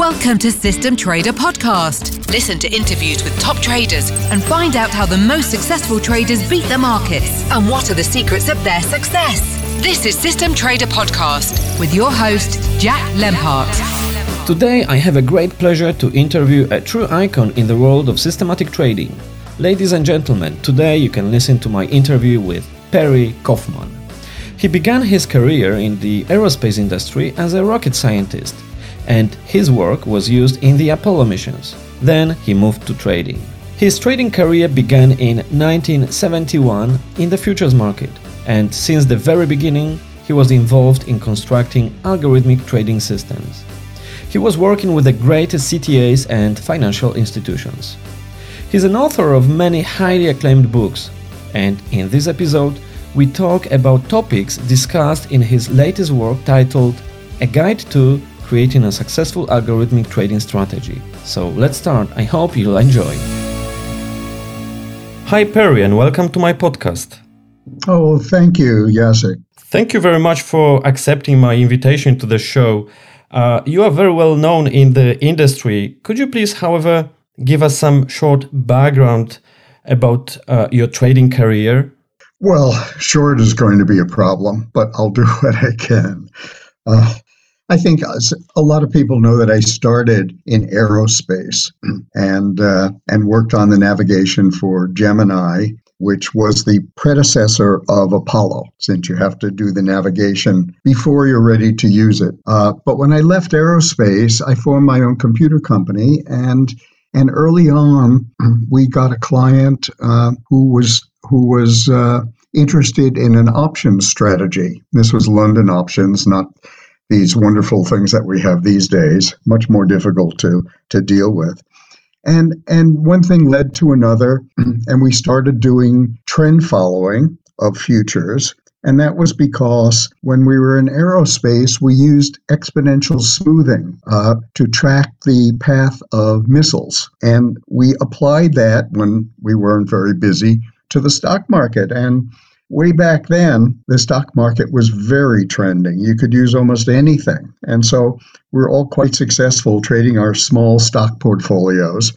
Welcome to System Trader Podcast. Listen to interviews with top traders and find out how the most successful traders beat the markets and what are the secrets of their success. This is System Trader Podcast with your host, Jack Lempart. Today, I have a great pleasure to interview a true icon in the world of systematic trading. Ladies and gentlemen, today you can listen to my interview with Perry Kaufman. He began his career in the aerospace industry as a rocket scientist, and his work was used in the Apollo missions. Then he moved to trading. His trading career began in 1971 in the futures market, and since the very beginning, he was involved in constructing algorithmic trading systems. He was working with the greatest CTAs and financial institutions. He's an author of many highly acclaimed books, and in this episode, we talk about topics discussed in his latest work titled A Guide to Creating a Successful Algorithmic Trading Strategy. So let's start. I hope you'll enjoy. Hi, Perry, and welcome to my podcast. Oh, thank you, Jacek. Thank you very much for accepting my invitation to the show. Uh, you are very well known in the industry. Could you please, however, give us some short background about uh, your trading career? Well, short is going to be a problem, but I'll do what I can. Uh, I think a lot of people know that I started in aerospace and uh, and worked on the navigation for Gemini, which was the predecessor of Apollo, since you have to do the navigation before you're ready to use it. Uh, but when I left aerospace, I formed my own computer company, and and early on, we got a client uh, who was who was uh, interested in an options strategy. This was London options, not these wonderful things that we have these days, much more difficult to, to deal with. And, and one thing led to another, and we started doing trend following of futures. And that was because when we were in aerospace, we used exponential smoothing uh, to track the path of missiles. And we applied that when we weren't very busy to the stock market. And way back then, the stock market was very trending. You could use almost anything. And so we're all quite successful trading our small stock portfolios.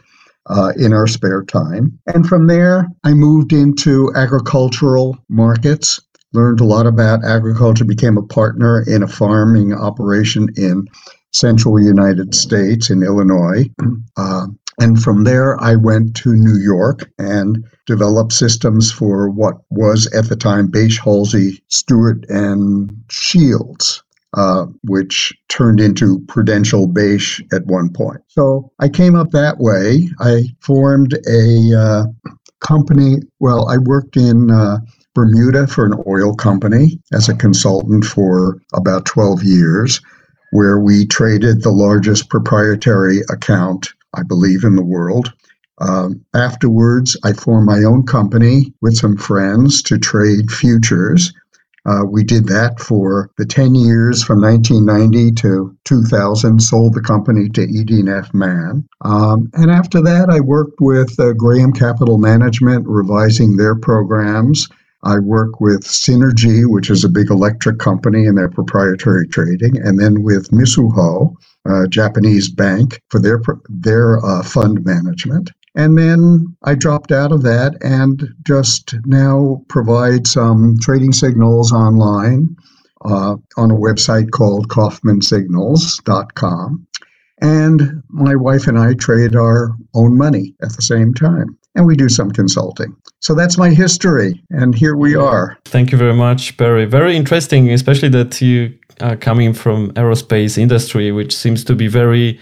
Uh, in our spare time. And from there, I moved into agricultural markets, learned a lot about agriculture, became a partner in a farming operation in central United States in Illinois. Uh, and from there, I went to New York and developed systems for what was at the time Bache Halsey, Stuart, and Shields. Uh, which turned into Prudential Bache at one point. So I came up that way. I formed a uh, company. Well, I worked in uh, Bermuda for an oil company as a consultant for about 12 years, where we traded the largest proprietary account I believe, in the world. Um, afterwards, I formed my own company with some friends to trade futures. Uh, we did that for the 10 years from 1990 to 2000, sold the company to ED&F Man. Um, and after that, I worked with uh, Graham Capital Management, revising their programs. I work with Cinergy, which is a big electric company in their proprietary trading, and then with Mizuho, a Japanese bank, for their their uh, fund management. And then I dropped out of that and just now provide some trading signals online uh, on a website called KaufmanSignals.com. And my wife and I trade our own money at the same time and we do some consulting. So that's my history, and here we are. Thank you very much, Perry. Very interesting, especially that you are coming from aerospace industry, which seems to be very,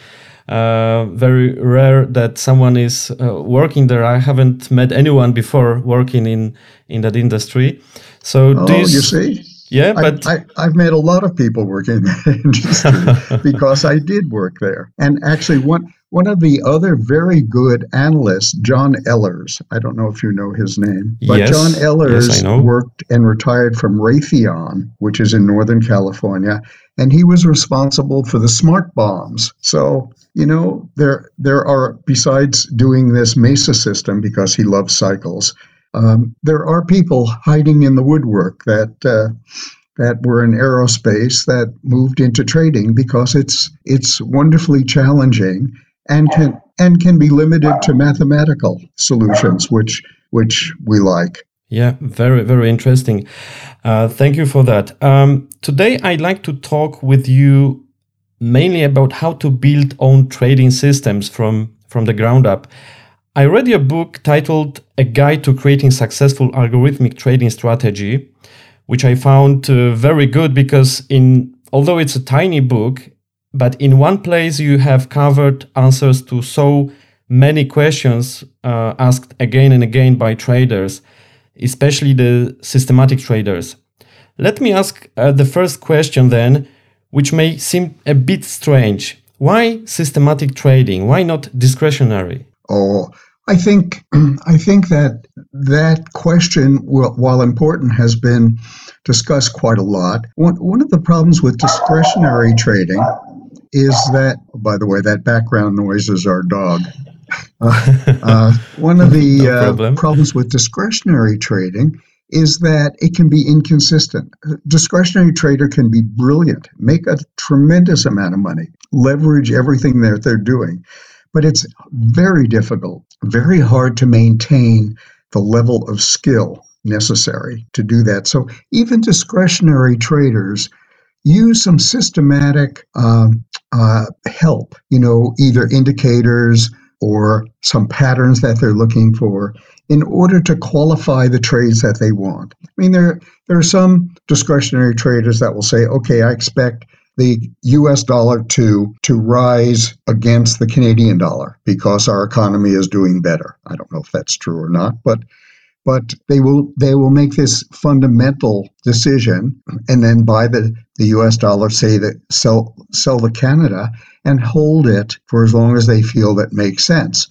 uh, very rare that someone is uh, working there. I haven't met anyone before working in in that industry. So, oh, do you, you see? Yeah, but I, have met a lot of people working in that industry because I did work there. And actually, one one of the other very good analysts, John Ehlers, I don't know if you know his name, but yes. John Ehlers yes, worked and retired from Raytheon, which is in Northern California, and he was responsible for the smart bombs. So you know there there are besides doing this Mesa system because he loves cycles um, there are people hiding in the woodwork that uh, that were in aerospace that moved into trading because it's it's wonderfully challenging and can and can be limited to mathematical solutions, which which we like. Yeah, very very interesting. Uh, thank you for that. Um, today, I'd like to talk with you mainly about how to build own trading systems from from the ground up. I read your book titled A Guide to Creating Successful Algorithmic Trading Strategy, which I found uh, very good because in although it's a tiny book, but in one place you have covered answers to so many questions uh, asked again and again by traders, especially the systematic traders. Let me ask uh, the first question then, which may seem a bit strange. Why systematic trading? Why not discretionary? Oh, I think I think that that question, while important, has been discussed quite a lot. One one of the problems with discretionary trading is that, by the way, that background noise is our dog. Uh, uh, one of the no uh, problem. problems with discretionary trading is that it can be inconsistent. A discretionary trader can be brilliant, make a tremendous amount of money, leverage everything that they're doing, but it's very difficult, very hard to maintain the level of skill necessary to do that. So even discretionary traders use some systematic um, uh, help, you know, either indicators or some patterns that they're looking for in order to qualify the trades that they want. I mean, there, there are some discretionary traders that will say, okay, I expect the US dollar to to rise against the Canadian dollar because our economy is doing better. I don't know if that's true or not, but but they will they will make this fundamental decision and then buy the, the US dollar, say that sell sell the Canada and hold it for as long as they feel that makes sense.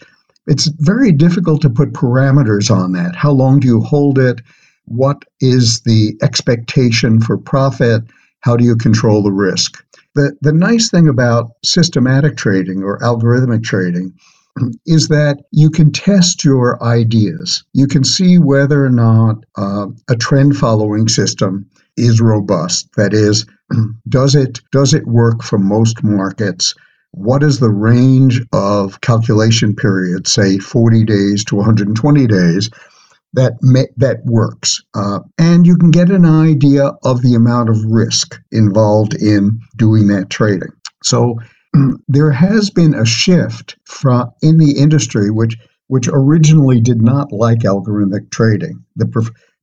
It's very difficult to put parameters on that. How long do you hold it? What is the expectation for profit? How do you control the risk? The, the nice thing about systematic trading or algorithmic trading is that you can test your ideas. You can see whether or not uh, a trend following system is robust. That is, does it does it work for most markets? What is the range of calculation period, say 40 days to 120 days, that that works, uh, and you can get an idea of the amount of risk involved in doing that trading. So there has been a shift from in the industry which which originally did not like algorithmic trading. The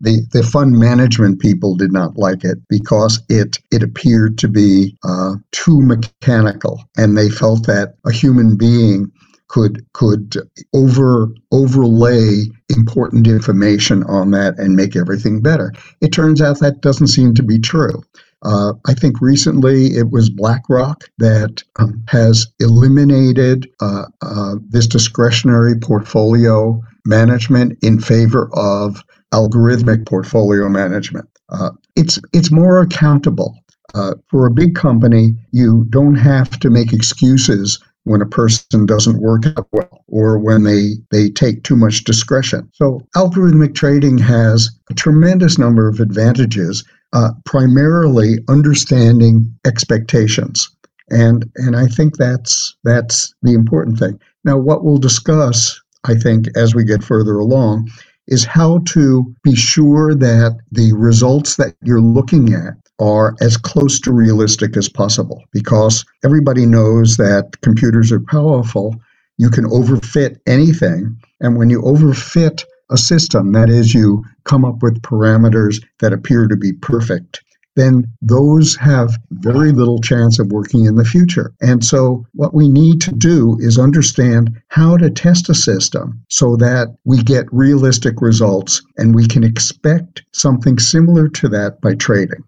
the, the fund management people did not like it because it it appeared to be uh, too mechanical, and they felt that a human being could could over overlay important information on that and make everything better. It turns out that doesn't seem to be true. Uh, I think recently it was BlackRock that um, has eliminated uh, uh, this discretionary portfolio management in favor of algorithmic portfolio management. Uh, it's it's more accountable. Uh, for a big company, you don't have to make excuses when a person doesn't work out well or when they, they take too much discretion. So, algorithmic trading has a tremendous number of advantages, uh, primarily understanding expectations. And, and I think that's, that's the important thing. Now, what we'll discuss, I think, as we get further along, is how to be sure that the results that you're looking at are as close to realistic as possible because everybody knows that computers are powerful. You can overfit anything. And when you overfit a system, that is, you come up with parameters that appear to be perfect, then those have very little chance of working in the future. And so, what we need to do is understand how to test a system so that we get realistic results and we can expect something similar to that by trading.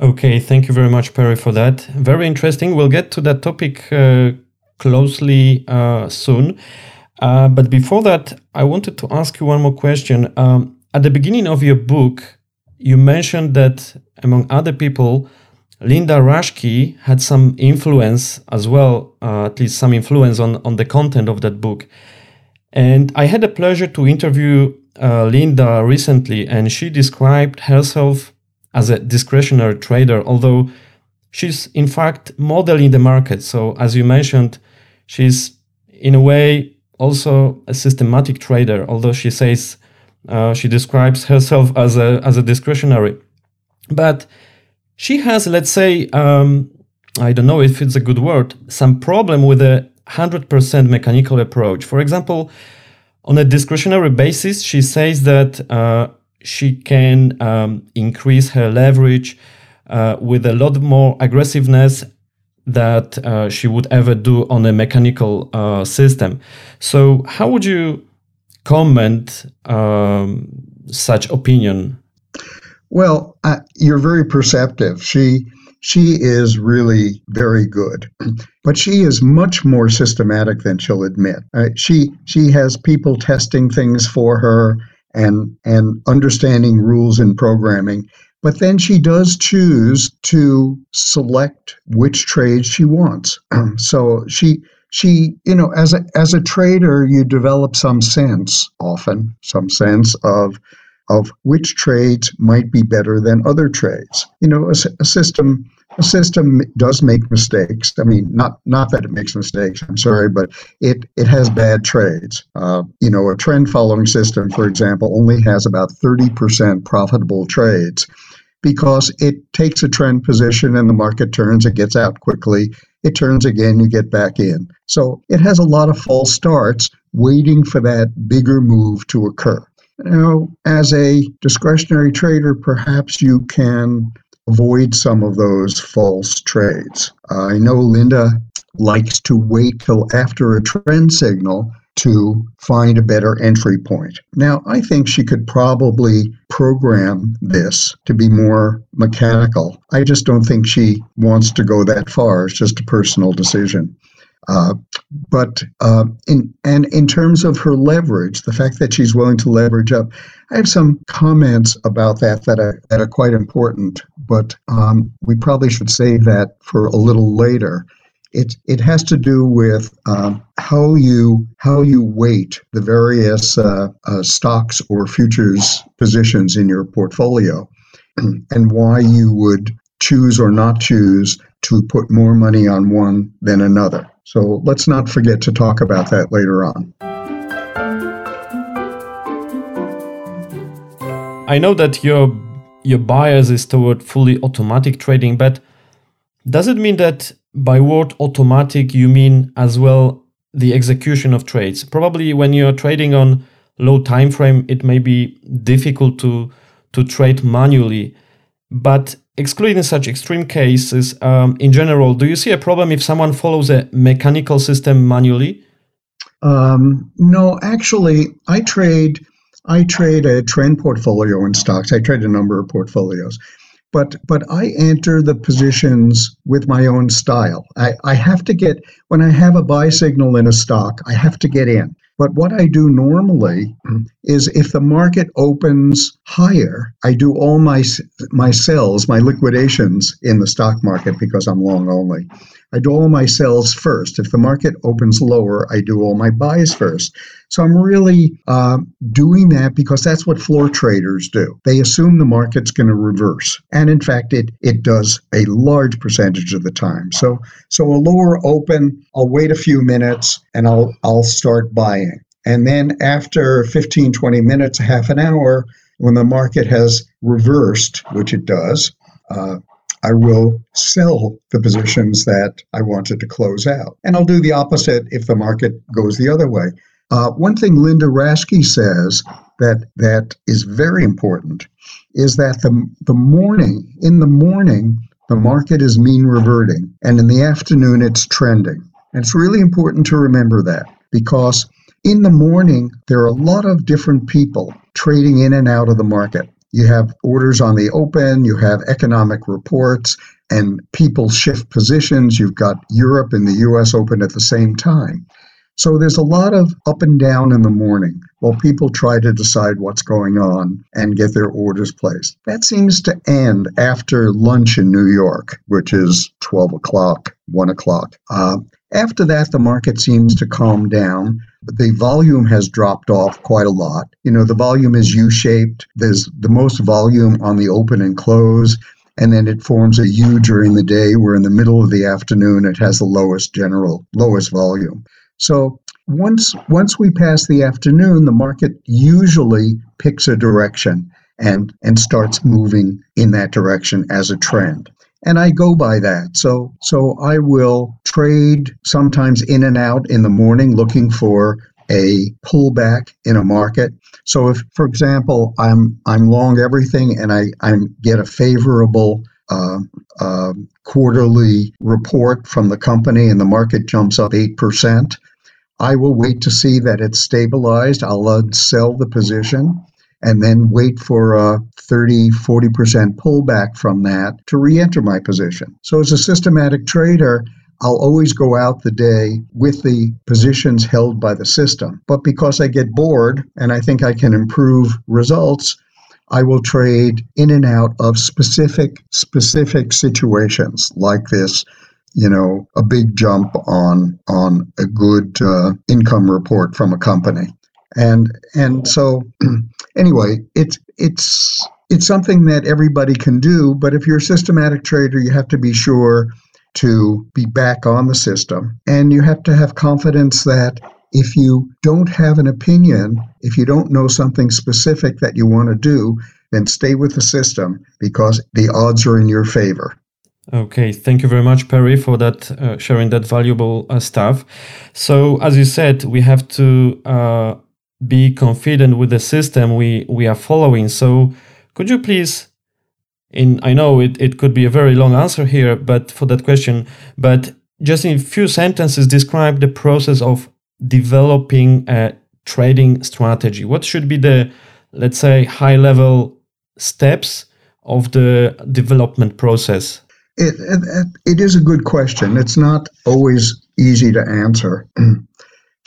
Okay, thank you very much, Perry, for that. Very interesting. We'll get to that topic uh, closely uh, soon. Uh, but before that, I wanted to ask you one more question. Um, at the beginning of your book, you mentioned that, among other people, Linda Raschke had some influence as well, uh, at least some influence on, on the content of that book. And I had the pleasure to interview uh, Linda recently, and she described herself as a discretionary trader, although she's in fact modeling the market. So, as you mentioned, she's in a way also a systematic trader, although she says uh, she describes herself as a as a discretionary. But she has, let's say, um, I don't know if it's a good word, some problem with a 100% mechanical approach. For example, on a discretionary basis, she says that uh, she can um, increase her leverage uh, with a lot more aggressiveness that uh, she would ever do on a mechanical uh, system. So, how would you comment um, such opinion? Well, uh, you're very perceptive. She she is really very good, but she is much more systematic than she'll admit. Uh, she she has people testing things for her and and understanding rules in programming. But then she does choose to select which trades she wants. so she she you know as a as a trader you develop some sense often some sense of of which trades might be better than other trades. You know, a, a, system a system does make mistakes. I mean, not not that it makes mistakes. I'm sorry, but it it has bad trades. Uh, you know, a trend following system, for example, only has about 30% profitable trades because it takes a trend position and the market turns, it gets out quickly, it turns again, you get back in. So it has a lot of false starts waiting for that bigger move to occur. Now, as a discretionary trader, perhaps you can avoid some of those false trades. I know Linda likes to wait till after a trend signal to find a better entry point. Now, I think she could probably program this to be more mechanical. I just don't think she wants to go that far. It's just a personal decision. Uh, but uh, in and in terms of her leverage, the fact that she's willing to leverage up, I have some comments about that that are that are quite important. But um, we probably should save that for a little later. It it has to do with um, how you how you weight the various uh, uh stocks or futures positions in your portfolio, and why you would choose or not choose to put more money on one than another. So let's not forget to talk about that later on. I know that your your bias is toward fully automatic trading, but does it mean that by word automatic you mean as well the execution of trades? Probably when you're trading on low time frame, it may be difficult to to trade manually. But excluding such extreme cases, um, in general, do you see a problem if someone follows a mechanical system manually? Um, no, actually, I trade. I trade a trend portfolio in stocks. I trade a number of portfolios, but but I enter the positions with my own style. I, I have to get when I have a buy signal in a stock, I have to get in. But what I do normally is if the market opens higher, I do all my my sells, my liquidations in the stock market because I'm long only. I do all my sells first. If the market opens lower, I do all my buys first. So I'm really uh, doing that because that's what floor traders do. They assume the market's going to reverse, and in fact, it it does a large percentage of the time. So so a lower open, I'll wait a few minutes and I'll I'll start buying. And then after 15, 20 minutes, half an hour, when the market has reversed, which it does, uh, I will sell the positions that I wanted to close out. And I'll do the opposite if the market goes the other way. Uh, one thing Linda Raschke says that that is very important is that the, the morning, in the morning, the market is mean reverting, and in the afternoon, it's trending. And it's really important to remember that because in the morning, there are a lot of different people trading in and out of the market. You have orders on the open, you have economic reports, and people shift positions. You've got Europe and the US open at the same time. So there's a lot of up and down in the morning while people try to decide what's going on and get their orders placed. That seems to end after lunch in New York, which is 12 o'clock, 1 o'clock. Uh, After that, the market seems to calm down. But the volume has dropped off quite a lot. You know, the volume is U shaped. There's the most volume on the open and close, and then it forms a U during the day, where in the middle of the afternoon it has the lowest general, lowest volume. So once once we pass the afternoon, the market usually picks a direction and and starts moving in that direction as a trend and I go by that. So so I will trade sometimes in and out in the morning looking for a pullback in a market. So if for example I'm I'm long everything and I I get a favorable uh, uh, quarterly report from the company and the market jumps up 8%, I will wait to see that it's stabilized. I'll sell the position and then wait for a 30, 40% pullback from that to re enter my position. So, as a systematic trader, I'll always go out the day with the positions held by the system. But because I get bored and I think I can improve results, I will trade in and out of specific specific situations like this you know a big jump on on a good uh, income report from a company and and so anyway it's it's it's something that everybody can do but if you're a systematic trader you have to be sure to be back on the system and you have to have confidence that if you don't have an opinion if you don't know something specific that you want to do then stay with the system because the odds are in your favor Okay, thank you very much, Perry, for that uh, sharing that valuable uh, stuff. So, as you said, we have to uh, be confident with the system we we are following. So could you please in I know it, it could be a very long answer here, but for that question, but just in a few sentences describe the process of developing a trading strategy. What should be the let's say high level steps of the development process? It, it, it is a good question. It's not always easy to answer.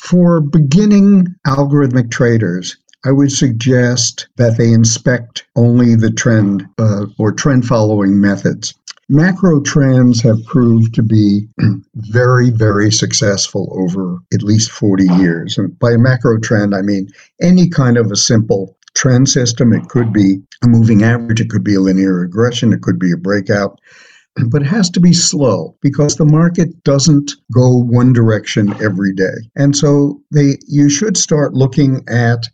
For beginning algorithmic traders, I would suggest that they inspect only the trend uh, or trend following methods. Macro trends have proved to be very, very successful over at least 40 years. And by a macro trend, I mean any kind of a simple trend system. It could be a moving average, it could be a linear regression, it could be a breakout but it has to be slow because the market doesn't go one direction every day. And so they you should start looking at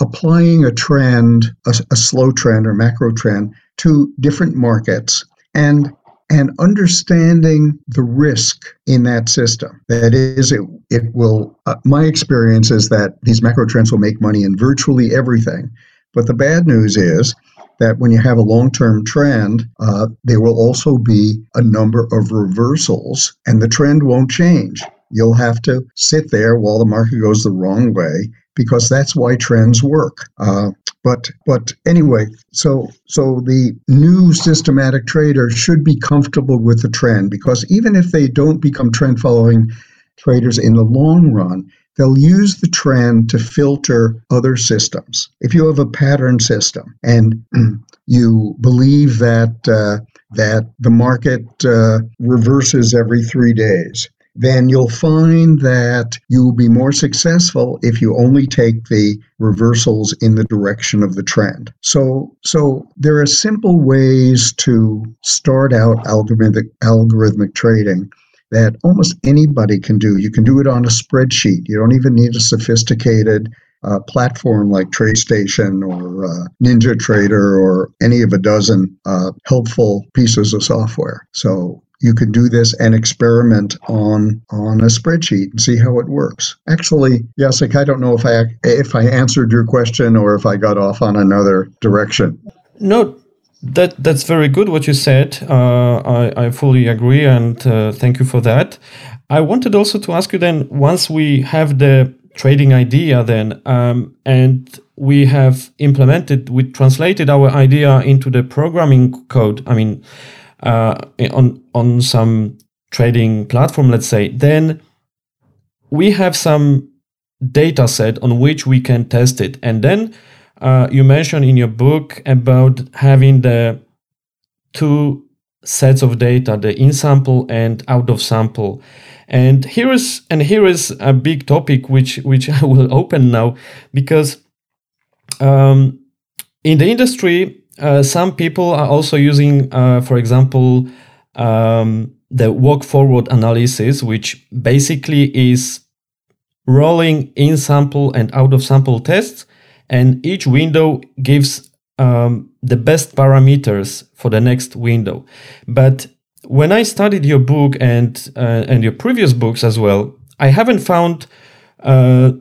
applying a trend, a, a slow trend or macro trend to different markets and and understanding the risk in that system. That is, it, it will, uh, my experience is that these macro trends will make money in virtually everything. But the bad news is that when you have a long term trend, uh, there will also be a number of reversals and the trend won't change. You'll have to sit there while the market goes the wrong way because that's why trends work. Uh, but but anyway, so so the new systematic trader should be comfortable with the trend because even if they don't become trend following traders in the long run, they'll use the trend to filter other systems. If you have a pattern system and you believe that uh, that the market uh, reverses every three days, then you'll find that you will be more successful if you only take the reversals in the direction of the trend. So, so there are simple ways to start out algorithmic algorithmic trading that almost anybody can do. You can do it on a spreadsheet. You don't even need a sophisticated uh, platform like TradeStation or uh, NinjaTrader or any of a dozen uh, helpful pieces of software. So you can do this and experiment on on a spreadsheet and see how it works. Actually, Jacek, I don't know if I if I answered your question or if I got off on another direction. No, that that's very good what you said. Uh, I I fully agree and uh, thank you for that. I wanted also to ask you then once we have the trading idea then um, and we have implemented we translated our idea into the programming code. I mean uh, on on some trading platform, let's say, then we have some data set on which we can test it, and then uh, you mentioned in your book about having the two sets of data, the in sample and out of sample. And here is and here is a big topic which which I will open now because um, in the industry, uh, some people are also using, uh, for example, um, the walk forward analysis, which basically is rolling in sample and out of sample tests, and each window gives um, the best parameters for the next window. But when I studied your book and uh, and your previous books as well, I haven't found uh,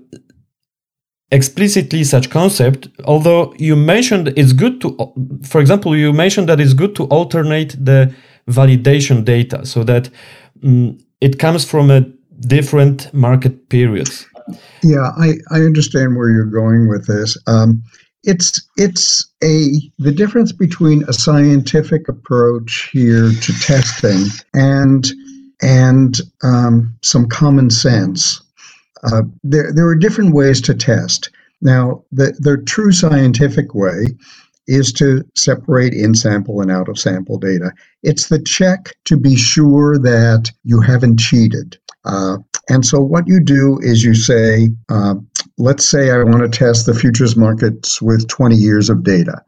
explicitly such concept. Although you mentioned it's good to, for example, you mentioned that it's good to alternate the validation data so that um, it comes from a different market periods. Yeah, I, I understand where you're going with this. Um, it's it's a the difference between a scientific approach here to testing and and um, some common sense. Uh, there there are different ways to test. Now, the the true scientific way is to separate in sample and out of sample data. It's the check to be sure that you haven't cheated. Uh, and so, what you do is you say, uh, let's say I want to test the futures markets with 20 years of data.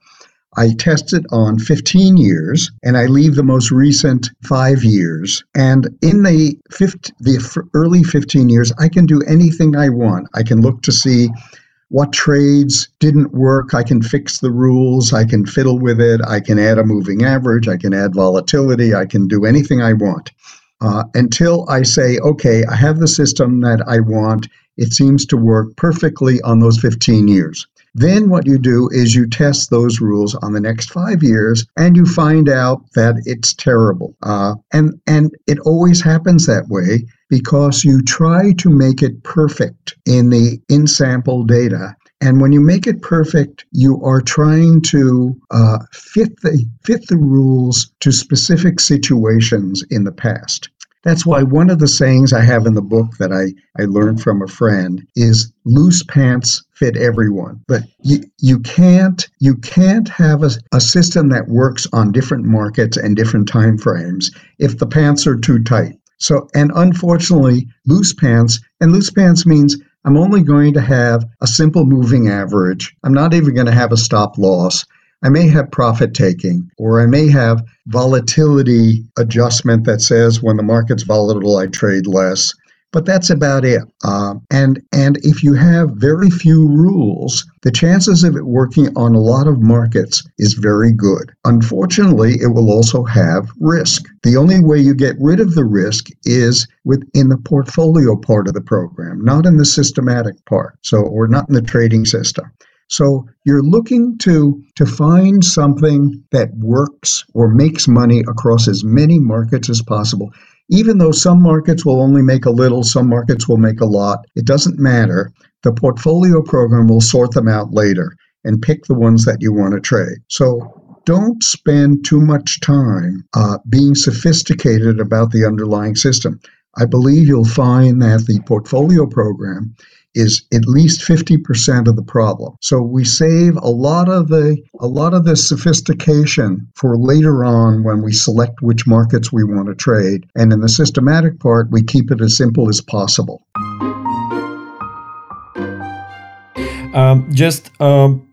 I test it on 15 years and I leave the most recent five years. And in the, 50, the early 15 years, I can do anything I want. I can look to see what trades didn't work. I can fix the rules. I can fiddle with it. I can add a moving average. I can add volatility. I can do anything I want. Uh, until I say, okay, I have the system that I want. It seems to work perfectly on those 15 years. Then what you do is you test those rules on the next five years, and you find out that it's terrible. Uh, and and it always happens that way because you try to make it perfect in the in sample data. And when you make it perfect, you are trying to uh, fit the fit the rules to specific situations in the past. That's why one of the sayings I have in the book that I, I learned from a friend is loose pants fit everyone. But you, you can't you can't have a, a system that works on different markets and different time frames if the pants are too tight. So and unfortunately, loose pants, and loose pants means I'm only going to have a simple moving average. I'm not even going to have a stop loss. I may have profit taking, or I may have volatility adjustment that says when the market's volatile, I trade less. But that's about it. Uh, and and if you have very few rules, the chances of it working on a lot of markets is very good. Unfortunately, it will also have risk. The only way you get rid of the risk is within the portfolio part of the program, not in the systematic part. So, or not in the trading system. So you're looking to to find something that works or makes money across as many markets as possible. Even though some markets will only make a little, some markets will make a lot, it doesn't matter. The portfolio program will sort them out later and pick the ones that you want to trade. So don't spend too much time uh, being sophisticated about the underlying system. I believe you'll find that the portfolio program is at least 50% of the problem. So we save a lot of the a lot of the sophistication for later on when we select which markets we want to trade. And in the systematic part, we keep it as simple as possible. Um, just um,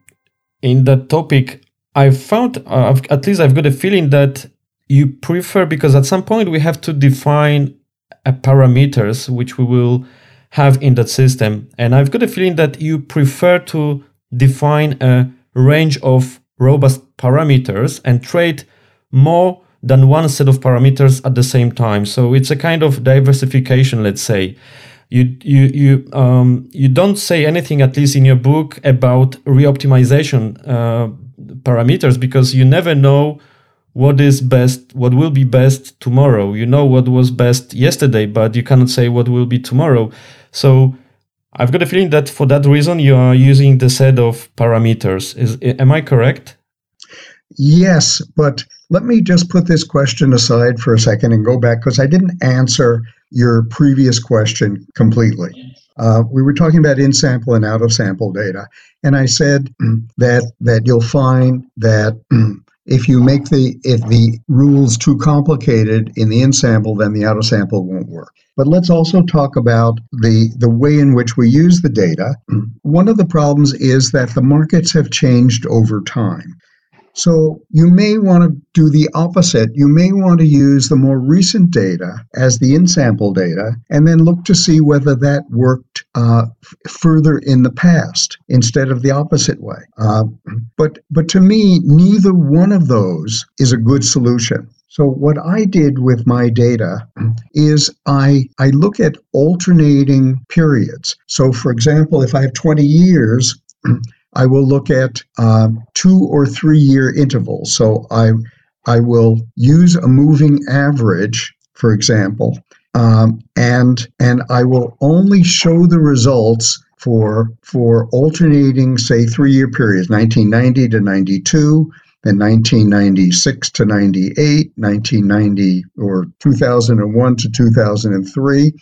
in that topic, I found, uh, at least I've got a feeling that you prefer, because at some point we have to define a parameters which we will have in that system. And I've got a feeling that you prefer to define a range of robust parameters and trade more than one set of parameters at the same time. So it's a kind of diversification, let's say. You you you um, you don't say anything, at least in your book, about reoptimization uh, parameters because you never know what is best, what will be best tomorrow. You know what was best yesterday, but you cannot say what will be tomorrow. So I've got a feeling that for that reason you are using the set of parameters. Is am I correct? Yes, but let me just put this question aside for a second and go back because I didn't answer your previous question completely. Uh, we were talking about in sample and out of sample data, and I said that that you'll find that if you make the if the rules too complicated in the in sample, then the out of sample won't work. But let's also talk about the the way in which we use the data. One of the problems is that the markets have changed over time. So you may want to do the opposite. You may want to use the more recent data as the in-sample data and then look to see whether that worked uh, further in the past instead of the opposite way. Uh, but but to me, neither one of those is a good solution. So what I did with my data is I I look at alternating periods. So for example, if I have 20 years I will look at um, two or three year intervals. So I, I will use a moving average, for example, um, and and I will only show the results for for alternating, say, three year periods, 1990 to 92. Then 1996 to 98, 1990 or 2001 to 2003,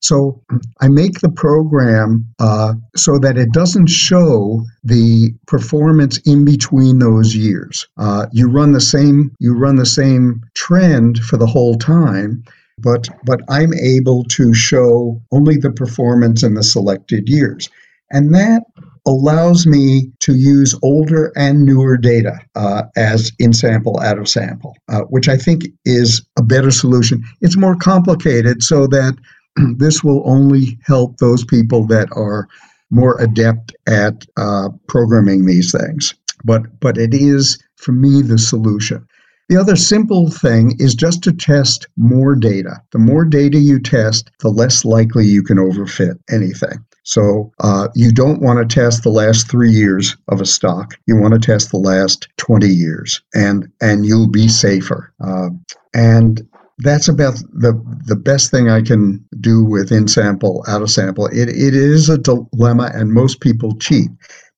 so I make the program uh, so that it doesn't show the performance in between those years. Uh, you run the same you run the same trend for the whole time, but but I'm able to show only the performance in the selected years, and that allows me to use older and newer data uh, as in sample out of sample, uh, which I think is a better solution. It's more complicated so that this will only help those people that are more adept at uh, programming these things. But but it is for me the solution. The other simple thing is just to test more data. The more data you test, the less likely you can overfit anything. So uh, you don't want to test the last three years of a stock. You want to test the last 20 years, and and you'll be safer. Uh, and that's about the the best thing I can do with in sample, out of sample. It it is a dilemma, and most people cheat.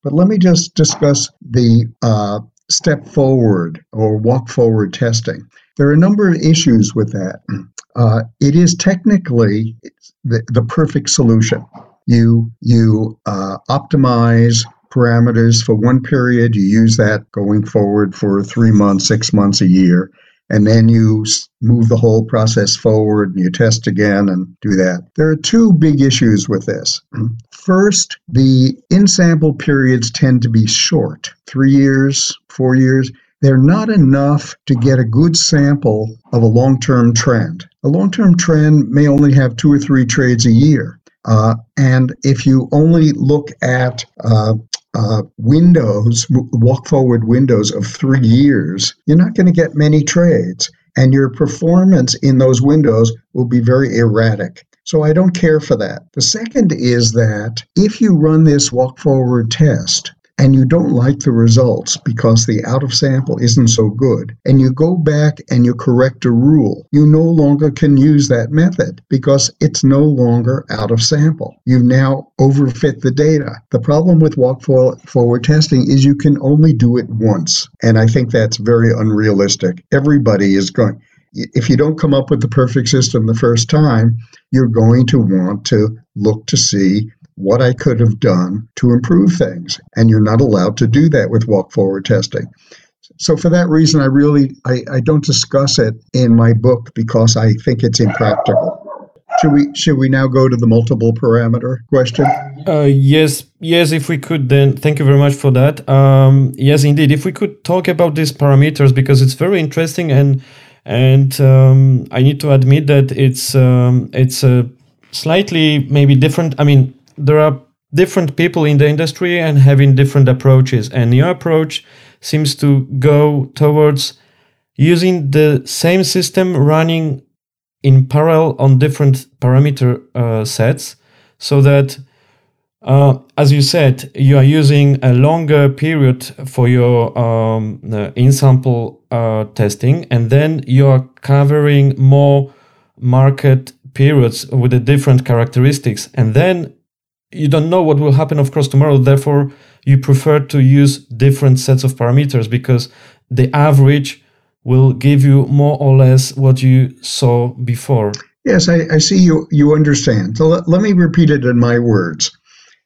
But let me just discuss the uh, step forward or walk forward testing. There are a number of issues with that. Uh, it is technically the, the perfect solution. You you uh, optimize parameters for one period. You use that going forward for three months, six months, a year and then you move the whole process forward and you test again and do that. There are two big issues with this. First, the in sample periods tend to be short three years, four years. They're not enough to get a good sample of a long term trend. A long term trend may only have two or three trades a year. Uh, and if you only look at uh, uh, windows, walk forward windows of three years, you're not going to get many trades. And your performance in those windows will be very erratic. So I don't care for that. The second is that if you run this walk forward test, and you don't like the results because the out of sample isn't so good, and you go back and you correct a rule, you no longer can use that method because it's no longer out of sample. You've now overfit the data. The problem with walk forward testing is you can only do it once. And I think that's very unrealistic. Everybody is going, if you don't come up with the perfect system the first time, you're going to want to look to see what I could have done to improve things. And you're not allowed to do that with walk forward testing. So for that reason, I really I, I don't discuss it in my book because I think it's impractical. Should we should we now go to the multiple parameter question? Uh, yes, yes. If we could, then thank you very much for that. Um, yes, indeed. If we could talk about these parameters because it's very interesting and and um, I need to admit that it's um, it's a slightly maybe different. I mean, there are different people in the industry and having different approaches. And your approach seems to go towards using the same system running in parallel on different parameter uh, sets so that uh, as you said you are using a longer period for your um, uh, in sample uh, testing and then you are covering more market periods with the different characteristics. And then you don't know what will happen, of course, tomorrow. Therefore, you prefer to use different sets of parameters because the average will give you more or less what you saw before. Yes, I, I see you. You understand. So let, let me repeat it in my words.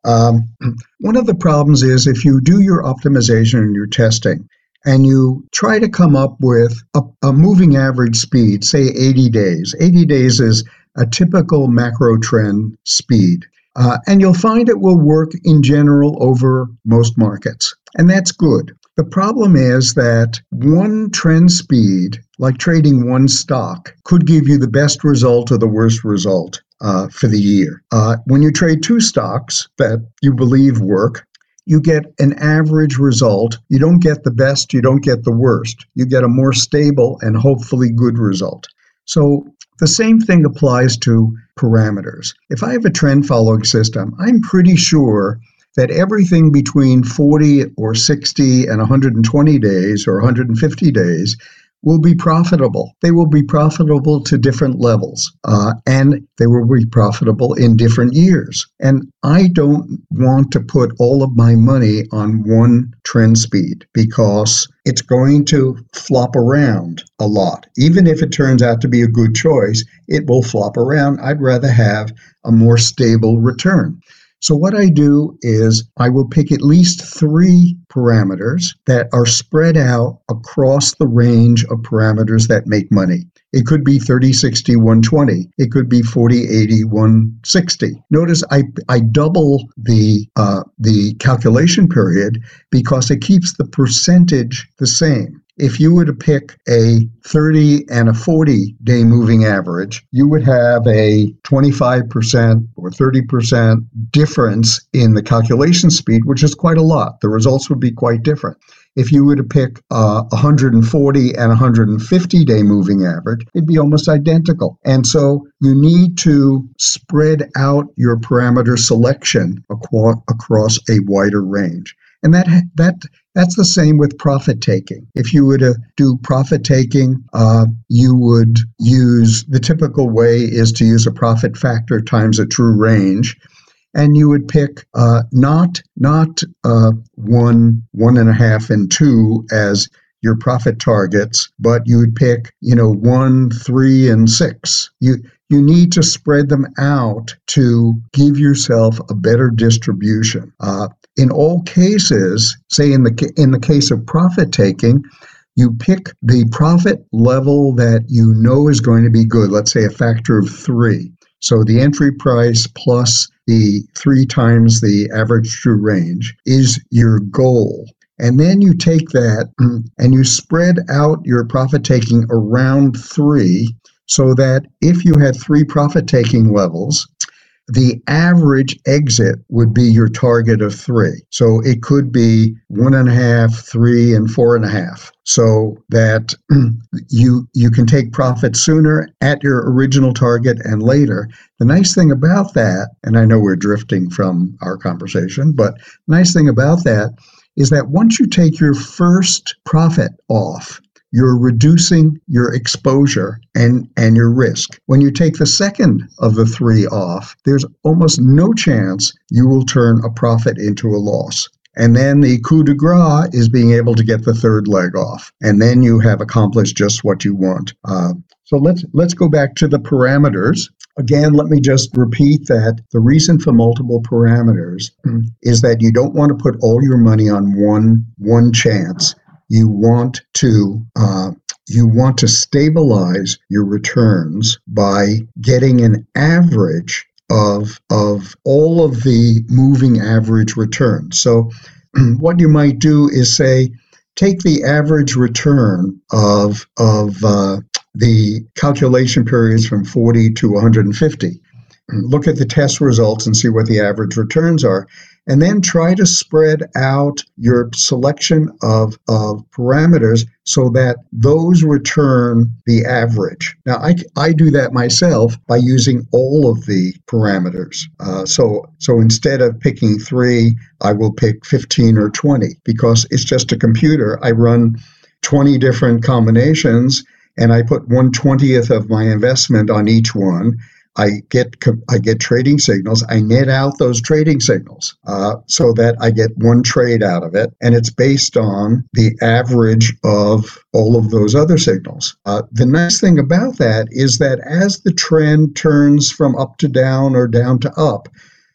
Um, one of the problems is if you do your optimization and your testing, and you try to come up with a, a moving average speed, say 80 days. 80 days is a typical macro trend speed. Uh, and you'll find it will work in general over most markets. And that's good. The problem is that one trend speed, like trading one stock, could give you the best result or the worst result uh, for the year. Uh, when you trade two stocks that you believe work, you get an average result. You don't get the best, you don't get the worst. You get a more stable and hopefully good result. So the same thing applies to parameters. If I have a trend following system, I'm pretty sure that everything between 40 or 60 and 120 days or 150 days will be profitable. They will be profitable to different levels, uh, and they will be profitable in different years. And I don't want to put all of my money on one trend speed because it's going to flop around a lot. Even if it turns out to be a good choice, it will flop around. I'd rather have a more stable return. So what I do is I will pick at least three parameters that are spread out across the range of parameters that make money. It could be 30, 60, 120. It could be 40, 80, 160. Notice I, I double the, uh, the calculation period because it keeps the percentage the same if you were to pick a 30 and a 40 day moving average, you would have a 25% or 30% difference in the calculation speed, which is quite a lot. The results would be quite different. If you were to pick uh, 140 and 150 day moving average, it'd be almost identical. And so you need to spread out your parameter selection across a wider range. And that that that's the same with profit taking. If you were to do profit taking, uh, you would use the typical way is to use a profit factor times a true range, and you would pick uh, not not uh, one, one and a half, and two as your profit targets, but you would pick you know one, three, and six. You you need to spread them out to give yourself a better distribution. Uh, in all cases, say in the in the case of profit taking, you pick the profit level that you know is going to be good. Let's say a factor of three. So the entry price plus the three times the average true range is your goal. And then you take that mm, and you spread out your profit taking around three so that if you had three profit taking levels, the average exit would be your target of three. So it could be one and a half, three, and four and a half. So that you you can take profit sooner at your original target and later. The nice thing about that, and I know we're drifting from our conversation, but nice thing about that is that once you take your first profit off, you're reducing your exposure and, and your risk. When you take the second of the three off, there's almost no chance you will turn a profit into a loss. And then the coup de grace is being able to get the third leg off. And then you have accomplished just what you want. Uh, so let's let's go back to the parameters. Again, let me just repeat that the reason for multiple parameters is that you don't want to put all your money on one one chance you want to uh, you want to stabilize your returns by getting an average of of all of the moving average returns. So what you might do is say take the average return of of uh, the calculation periods from 40 to 150 look at the test results and see what the average returns are and then try to spread out your selection of, of parameters so that those return the average. Now, I, I do that myself by using all of the parameters. Uh, so, so instead of picking three, I will pick 15 or 20 because it's just a computer. I run 20 different combinations and I put 120th of my investment on each one I get I get trading signals. I net out those trading signals uh, so that I get one trade out of it, and it's based on the average of all of those other signals. Uh, the nice thing about that is that as the trend turns from up to down or down to up,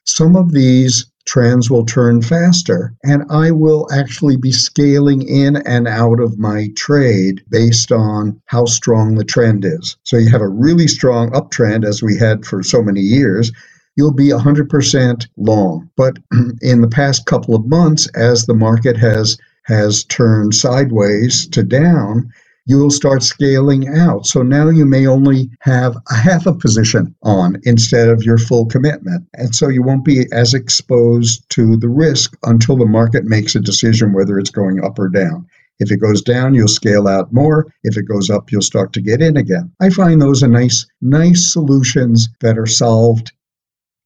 some of these trends will turn faster and I will actually be scaling in and out of my trade based on how strong the trend is. So you have a really strong uptrend as we had for so many years you'll be 100% long. But in the past couple of months, as the market has has turned sideways to down, you will start scaling out. So now you may only have a half a position on instead of your full commitment. And so you won't be as exposed to the risk until the market makes a decision whether it's going up or down. If it goes down, you'll scale out more. If it goes up, you'll start to get in again. I find those are nice, nice solutions that are solved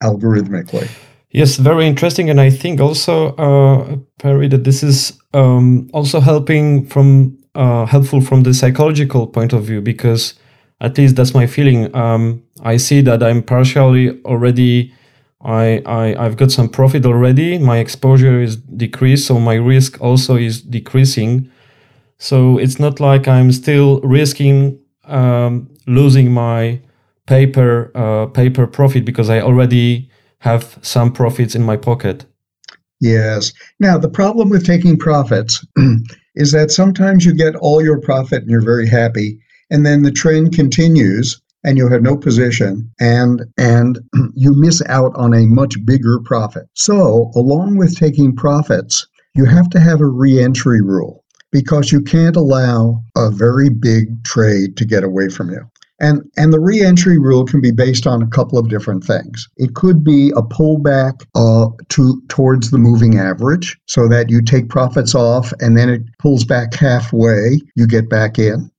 algorithmically. Yes, very interesting, and I think also, uh, Perry, that this is um, also helping from uh, helpful from the psychological point of view because at least that's my feeling. Um, I see that I'm partially already. I, I I've got some profit already. My exposure is decreased, so my risk also is decreasing. So it's not like I'm still risking um, losing my paper uh, paper profit because I already have some profits in my pocket. Yes. Now the problem with taking profits is that sometimes you get all your profit and you're very happy, and then the trend continues and you have no position and and you miss out on a much bigger profit. So along with taking profits, you have to have a re-entry rule because you can't allow a very big trade to get away from you. And, and the reentry rule can be based on a couple of different things. It could be a pullback uh, to towards the moving average, so that you take profits off and then it pulls back halfway, you get back in.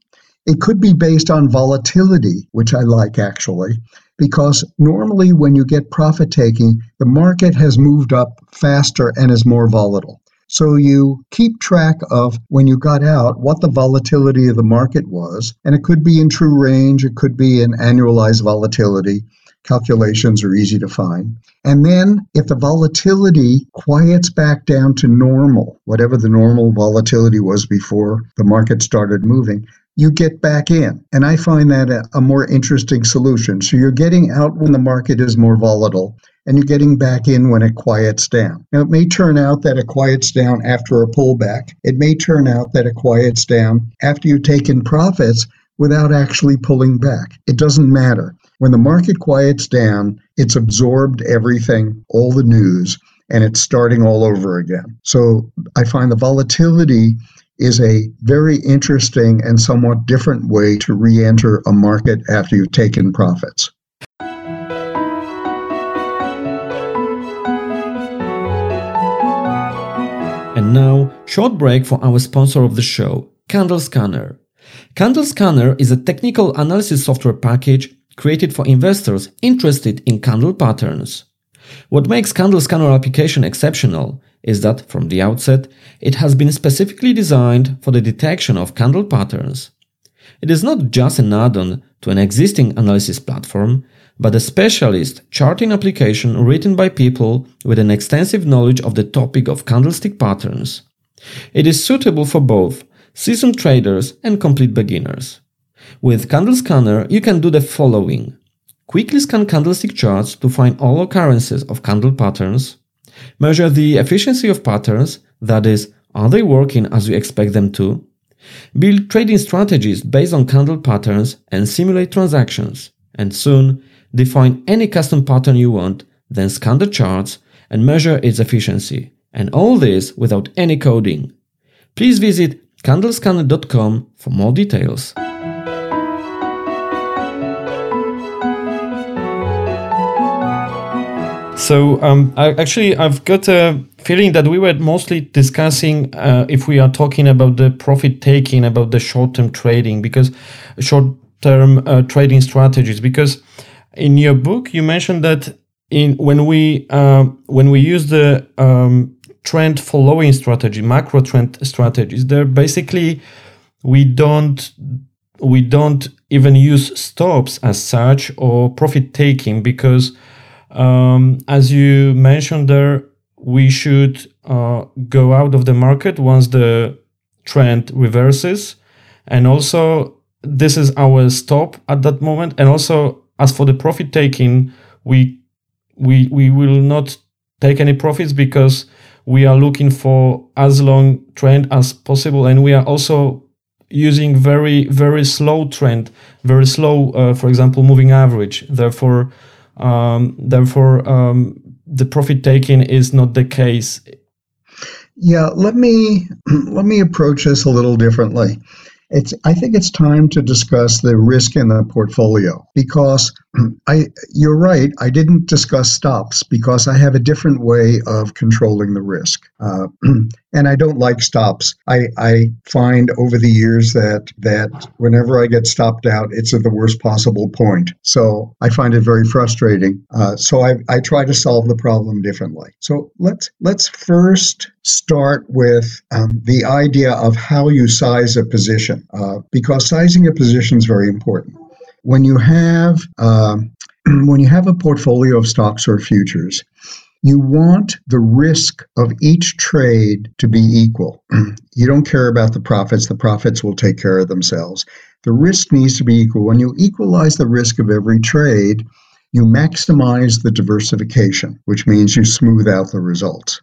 It could be based on volatility, which I like actually, because normally when you get profit taking, the market has moved up faster and is more volatile. So you keep track of when you got out what the volatility of the market was. And it could be in true range, it could be in annualized volatility. Calculations are easy to find. And then if the volatility quiets back down to normal, whatever the normal volatility was before the market started moving, you get back in. And I find that a, a, more interesting solution. So you're getting out when the market is more volatile and you're getting back in when it quiets down. Now, it may turn out that it quiets down after a pullback. It may turn out that it quiets down after you've taken profits without actually pulling back. It doesn't matter. When the market quiets down, it's absorbed everything, all the news, and it's starting all over again. So I find the volatility is a very interesting and somewhat different way to re enter a market after you've taken profits. Now, short break for our sponsor of the show, Candle Scanner. Candle Scanner is a technical analysis software package created for investors interested in candle patterns. What makes Candle Scanner application exceptional is that from the outset, it has been specifically designed for the detection of candle patterns. It is not just an add-on to an existing analysis platform, but a specialist charting application written by people with an extensive knowledge of the topic of candlestick patterns. It is suitable for both seasoned traders and complete beginners. With Candle Scanner, you can do the following. Quickly scan candlestick charts to find all occurrences of candle patterns. Measure the efficiency of patterns, that is, are they working as you expect them to? Build trading strategies based on candle patterns and simulate transactions. And soon, Define any custom pattern you want, then scan the charts and measure its efficiency. And all this without any coding. Please visit candlescanner.com for more details. So um, I, actually, I've got a feeling that we were mostly discussing uh, if we are talking about the profit taking, about the short-term trading, because short-term uh, trading strategies, because in your book you mentioned that in when we uh, when we use the um, trend following strategy macro trend strategies there basically we don't we don't even use stops as such or profit taking because um, as you mentioned there we should uh, go out of the market once the trend reverses. And also this is our stop at that moment. And also as for the profit taking, we we we will not take any profits because we are looking for as long trend as possible. And we are also using very very slow trend very slow uh, for example moving average. Therefore um, therefore um, the profit taking is not the case. Yeah let me let me approach this a little differently it's I think it's time to discuss the risk in the portfolio because I you're right. I didn't discuss stops because I have a different way of controlling the risk, uh, and I don't like stops. I, I find over the years that that whenever I get stopped out, it's at the worst possible point. So I find it very frustrating. Uh, so I, I try to solve the problem differently. So let's let's first start with um, the idea of how you size a position, uh, because sizing a position is very important when you have uh, when you have a portfolio of stocks or futures, you want the risk of each trade to be equal. you don't care about the profits; the profits will take care of themselves. The risk needs to be equal. When you equalize the risk of every trade, you maximize the diversification, which means you smooth out the results.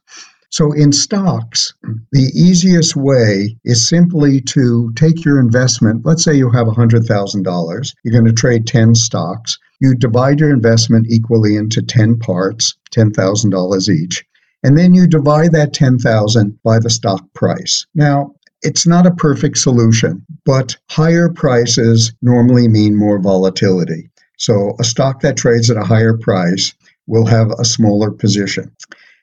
So in stocks, the easiest way is simply to take your investment. Let's say you have $100,000. You're going to trade 10 stocks. You divide your investment equally into 10 parts, $10,000 each. And then you divide that 10,000 by the stock price. Now, it's not a perfect solution, but higher prices normally mean more volatility. So a stock that trades at a higher price will have a smaller position.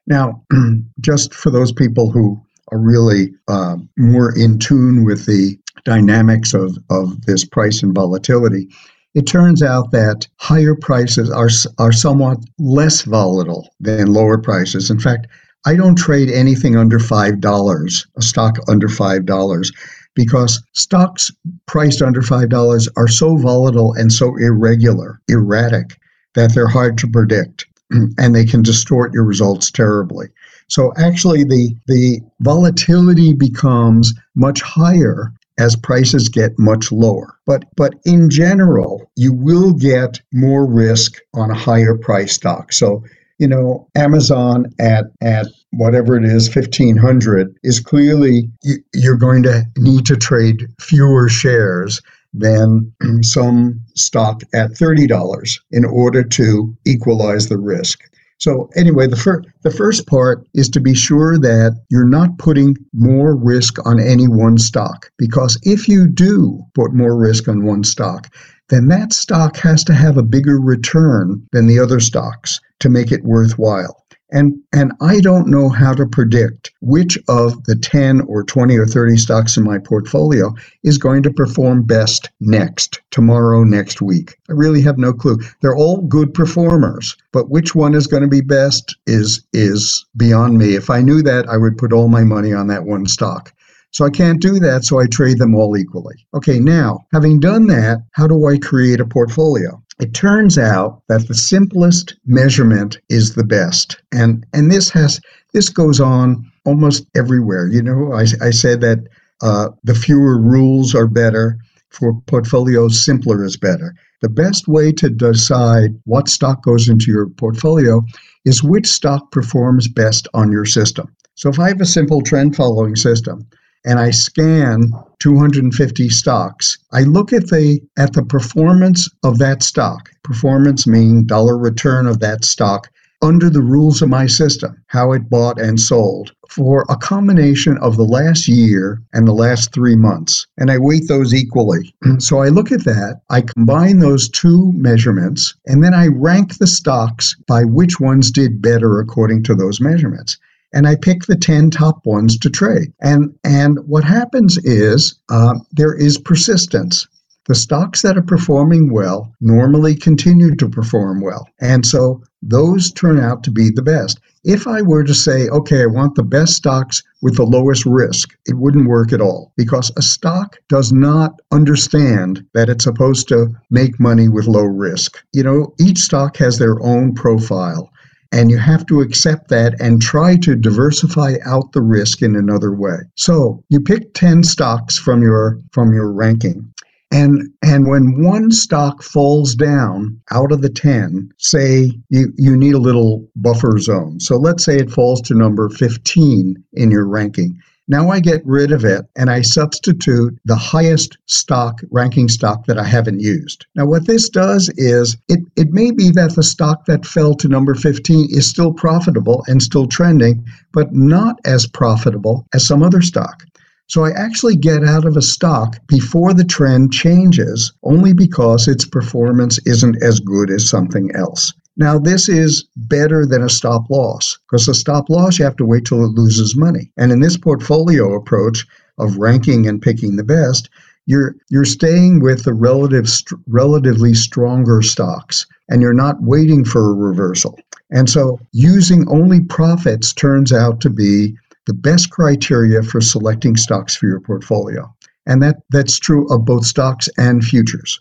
Now, just for those people who are really uh, more in tune with the dynamics of, of this price and volatility, it turns out that higher prices are, are somewhat less volatile than lower prices. In fact, I don't trade anything under $5, a stock under $5, because stocks priced under $5 are so volatile and so irregular, erratic, that they're hard to predict. And they can distort your results terribly. So actually the the volatility becomes much higher as prices get much lower. But but in general, you will get more risk on a higher price stock. So you know, Amazon at at whatever it is, fifteen hundred, is clearly you're going to need to trade fewer shares than some stock at $30 in order to equalize the risk. So anyway, the, fir- the first part is to be sure that you're not putting more risk on any one stock. Because if you do put more risk on one stock, then that stock has to have a bigger return than the other stocks to make it worthwhile. And, and I don't know how to predict which of the 10 or 20 or 30 stocks in my portfolio is going to perform best next, tomorrow, next week. I really have no clue. They're all good performers, but which one is going to be best is, is beyond me. If I knew that, I would put all my money on that one stock. So I can't do that, so I trade them all equally. Okay, now, having done that, how do I create a portfolio? It turns out that the simplest measurement is the best. And and this has this goes on almost everywhere. You know i, I said that uh, the fewer rules are better for portfolios simpler is better. The best way to decide what stock goes into your portfolio is which stock performs best on your system. So if i have a simple trend following system and I scan 250 stocks, I look at the at the performance of that stock. Performance meaning dollar return of that stock under the rules of my system, how it bought and sold for a combination of the last year and the last three months. And I weight those equally. so I look at that, I combine those two measurements, and then I rank the stocks by which ones did better according to those measurements and I pick the 10 top ones to trade. And, and what happens is uh, there is persistence. The stocks that are performing well normally continue to perform well. And so those turn out to be the best. If I were to say, okay, I want the best stocks with the lowest risk, it wouldn't work at all because a stock does not understand that it's supposed to make money with low risk. You know, each stock has their own profile. And you have to accept that and try to diversify out the risk in another way. So you pick 10 stocks from your from your ranking. And and when one stock falls down out of the 10, say you, you need a little buffer zone. So let's say it falls to number 15 in your ranking. Now I get rid of it and I substitute the highest stock, ranking stock that I haven't used. Now, what this does is it, it may be that the stock that fell to number 15 is still profitable and still trending, but not as profitable as some other stock. So I actually get out of a stock before the trend changes only because its performance isn't as good as something else. Now, this is better than a stop loss because a stop loss, you have to wait till it loses money. And in this portfolio approach of ranking and picking the best, you're, you're staying with the relative, st- relatively stronger stocks and you're not waiting for a reversal. And so using only profits turns out to be the best criteria for selecting stocks for your portfolio. And that, that's true of both stocks and futures.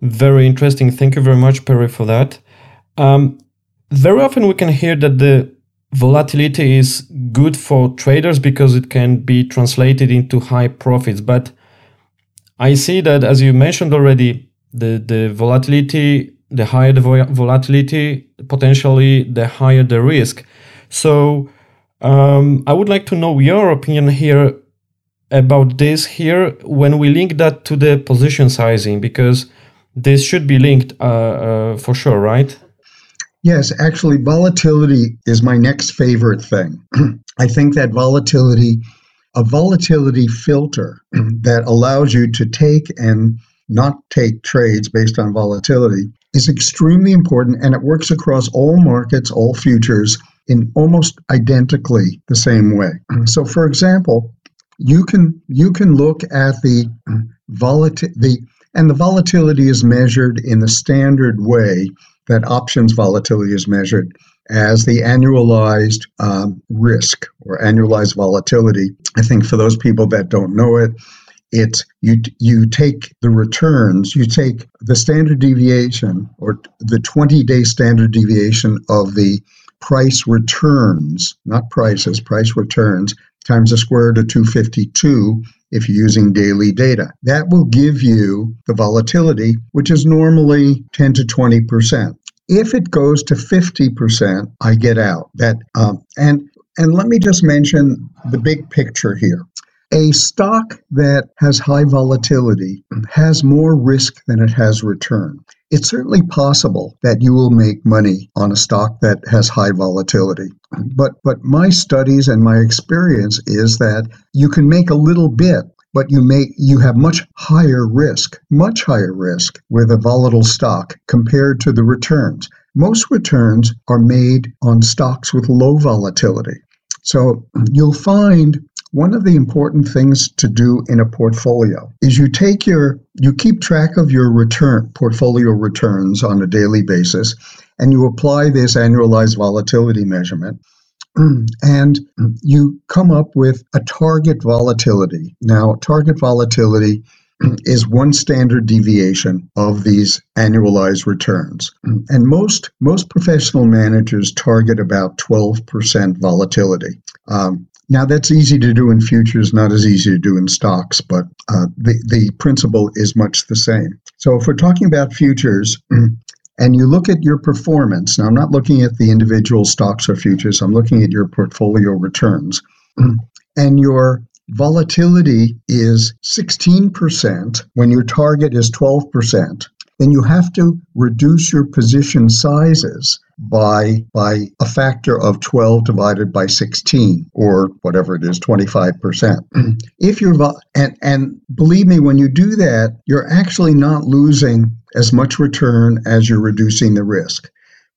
Very interesting. Thank you very much, Perry, for that. Um, very often we can hear that the volatility is good for traders because it can be translated into high profits. But I see that, as you mentioned already, the, the volatility, the higher the volatility, potentially the higher the risk. So um, I would like to know your opinion here about this here when we link that to the position sizing because this should be linked uh, uh, for sure, right? Yes, actually, volatility is my next favorite thing. I think that volatility, a volatility filter that allows you to take and not take trades based on volatility, is extremely important and it works across all markets, all futures in almost identically the same way. So, for example, you can you can look at the volatility the and the volatility is measured in the standard way that options volatility is measured as the annualized um, risk or annualized volatility. I think for those people that don't know it, it's you you take the returns, you take the standard deviation or the 20-day standard deviation of the price returns, not prices, price returns times the square root of 252 if you're using daily data. That will give you the volatility, which is normally 10 to 20%. If it goes to 50%, I get out. That um, and and let me just mention the big picture here. A stock that has high volatility has more risk than it has return. It's certainly possible that you will make money on a stock that has high volatility. But but my studies and my experience is that you can make a little bit but you make you have much higher risk, much higher risk with a volatile stock compared to the returns. Most returns are made on stocks with low volatility. So you'll find one of the important things to do in a portfolio is you take your you keep track of your return portfolio returns on a daily basis and you apply this annualized volatility measurement and you come up with a target volatility. Now, target volatility is one standard deviation of these annualized returns. And most most professional managers target about 12% volatility. Um, now that's easy to do in futures, not as easy to do in stocks, but uh, the the principle is much the same. So if we're talking about futures, and you look at your performance, now I'm not looking at the individual stocks or futures, I'm looking at your portfolio returns, and your volatility is 16% when your target is 12%, then you have to reduce your position sizes by by a factor of 12 divided by 16 or whatever it is 25% if you're and and believe me when you do that you're actually not losing as much return as you're reducing the risk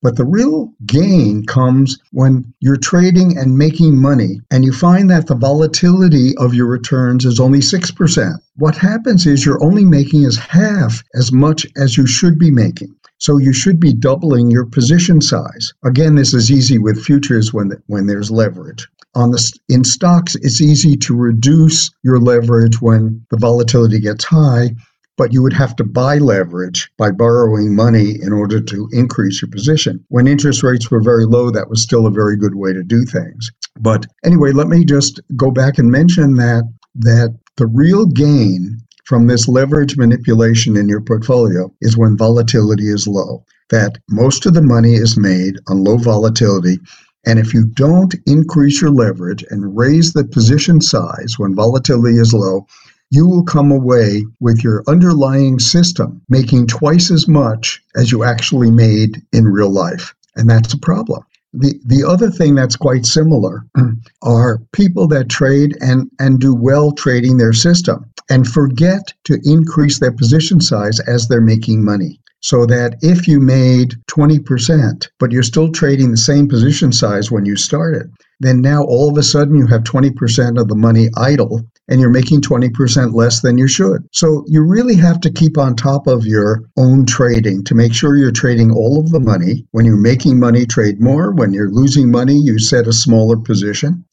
but the real gain comes when you're trading and making money and you find that the volatility of your returns is only 6%. What happens is you're only making as half as much as you should be making. So you should be doubling your position size. Again, this is easy with futures when when there's leverage. On the in stocks, it's easy to reduce your leverage when the volatility gets high, but you would have to buy leverage by borrowing money in order to increase your position. When interest rates were very low, that was still a very good way to do things. But anyway, let me just go back and mention that that the real gain from this leverage manipulation in your portfolio is when volatility is low. That most of the money is made on low volatility. And if you don't increase your leverage and raise the position size when volatility is low, you will come away with your underlying system making twice as much as you actually made in real life. And that's a problem. The, the other thing that's quite similar are people that trade and, and do well trading their system and forget to increase their position size as they're making money. So that if you made 20%, but you're still trading the same position size when you started, then now all of a sudden you have 20% of the money idle and you're making 20% less than you should. So you really have to keep on top of your own trading to make sure you're trading all of the money. When you're making money, trade more. When you're losing money, you set a smaller position.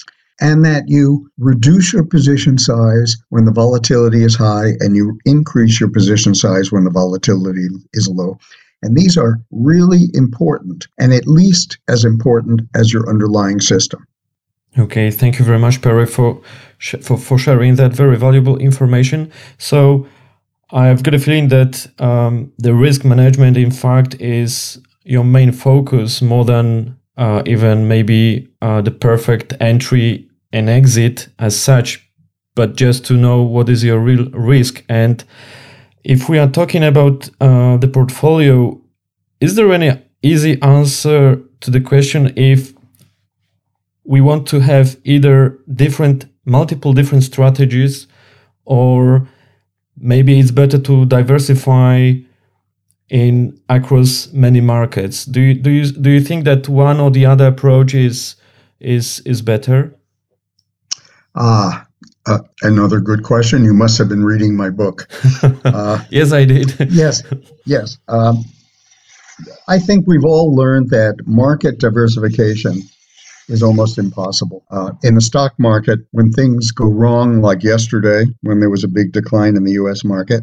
And that you reduce your position size when the volatility is high and you increase your position size when the volatility is low. And these are really important and at least as important as your underlying system. Okay, thank you very much, Perry, for, for, for sharing that very valuable information. So, I've got a feeling that um, the risk management, in fact, is your main focus more than uh, even maybe uh, the perfect entry and exit as such, but just to know what is your real risk. And if we are talking about uh, the portfolio, is there any easy answer to the question if we want to have either different multiple different strategies or maybe it's better to diversify in across many markets. Do you do you do you think that one or the other approach is is is better? Ah uh, another good question. You must have been reading my book. Uh, yes i did. Yes yes. Um, i think we've all learned that market diversification is almost impossible. Uh, in the stock market, when things go wrong, like yesterday, when there was a big decline in the US market,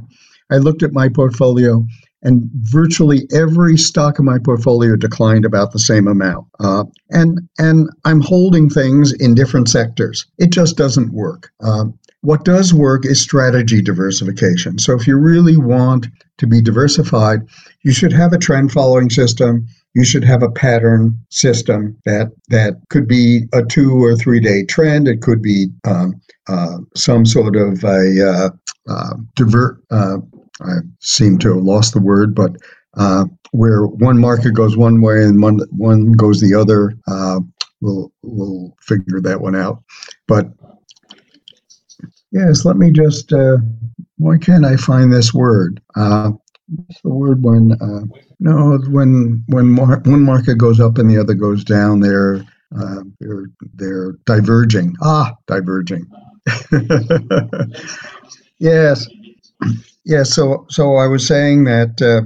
I looked at my portfolio and virtually every stock in my portfolio declined about the same amount. Uh, and and I'm holding things in different sectors. It just doesn't work. Uh, what does work is strategy diversification. So if you really want to be diversified, you should have a trend following system you should have a pattern system that that could be a two or three day trend. It could be um, uh, some sort of a uh, uh, divert. Uh, I seem to have lost the word, but uh, where one market goes one way and one one goes the other. Uh, we'll we'll figure that one out. But yes, let me just. why can't I find this word? What's the word when? No, when when mar- one market goes up and the other goes down, they're uh, they're they're diverging. Ah, diverging. yes, yes. So so I was saying that uh,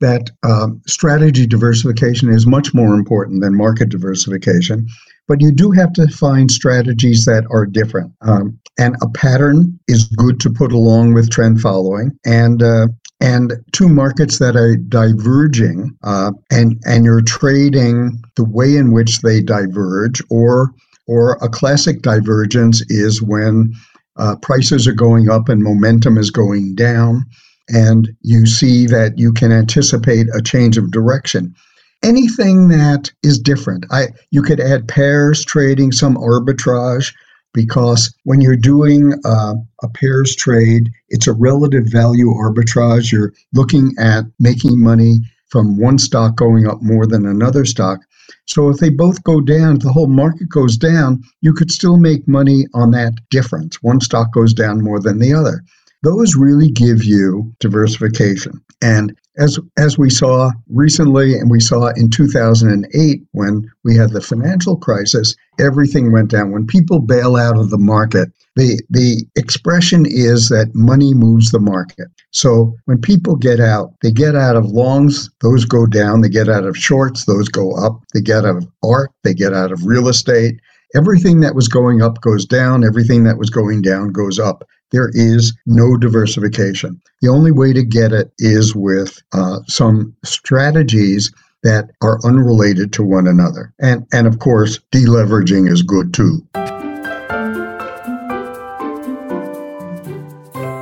that um, strategy diversification is much more important than market diversification, but you do have to find strategies that are different. Um, and a pattern is good to put along with trend following, and uh, and two markets that are diverging uh, and and you're trading the way in which they diverge or or a classic divergence is when uh, prices are going up and momentum is going down and you see that you can anticipate a change of direction anything that is different i you could add pairs trading some arbitrage because when you're doing uh, a pairs trade, it's a relative value arbitrage. You're looking at making money from one stock going up more than another stock. So if they both go down, the whole market goes down, you could still make money on that difference. One stock goes down more than the other. Those really give you diversification. And as as we saw recently and we saw in 2008 when we had the financial crisis everything went down. When people bail out of the market the the expression is that money moves the market. So when people get out they get out of longs those go down. They get out of shorts those go up. They get out of art they get out of real estate. Everything that was going up goes down. Everything that was going down goes up there is no diversification. The only way to get it is with uh, some strategies that are unrelated to one another. And, and of course, deleveraging is good too.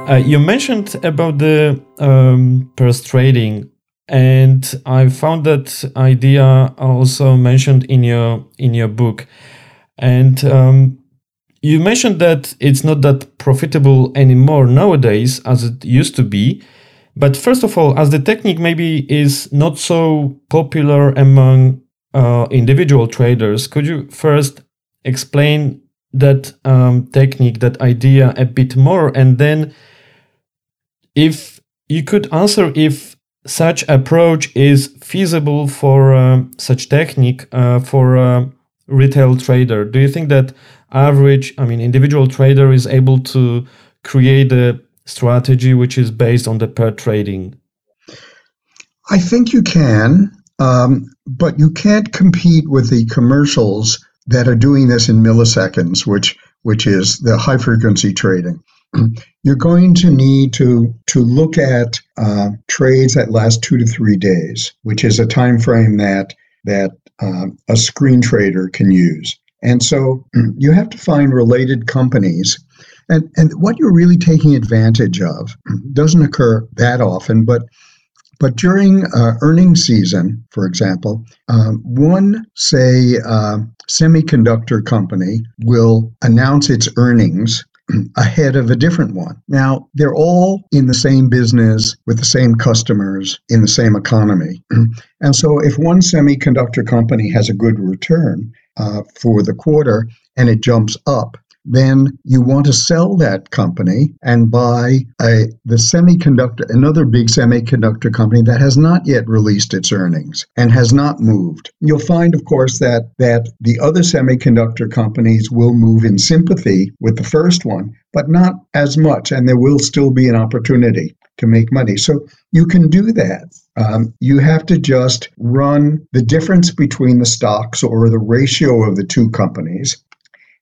Uh, you mentioned about the um, pairs trading, and I found that idea also mentioned in your in your book, and um, you mentioned that it's not that profitable anymore nowadays as it used to be. But first of all, as the technique maybe is not so popular among uh, individual traders, could you first explain that um, technique, that idea a bit more, and then if you could answer if such approach is feasible for uh, such technique uh, for a retail trader do you think that average i mean individual trader is able to create a strategy which is based on the pair trading i think you can um, but you can't compete with the commercials that are doing this in milliseconds which which is the high frequency trading you're going to need to to look at uh, trades that last two to three days, which is a time frame that that uh, a screen trader can use. And so you have to find related companies. And, and what you're really taking advantage of doesn't occur that often, but but during uh, earnings season, for example, um, one, say, uh, semiconductor company will announce its earnings ahead of a different one. Now, they're all in the same business with the same customers in the same economy. and so, if one semiconductor company has a good return uh, for the quarter and it jumps up, then you want to sell that company and buy a the semiconductor another big semiconductor company that has not yet released its earnings and has not moved. You'll find of course that that the other semiconductor companies will move in sympathy with the first one, but not as much and there will still be an opportunity to make money. So you can do that. Um, you have to just run the difference between the stocks or the ratio of the two companies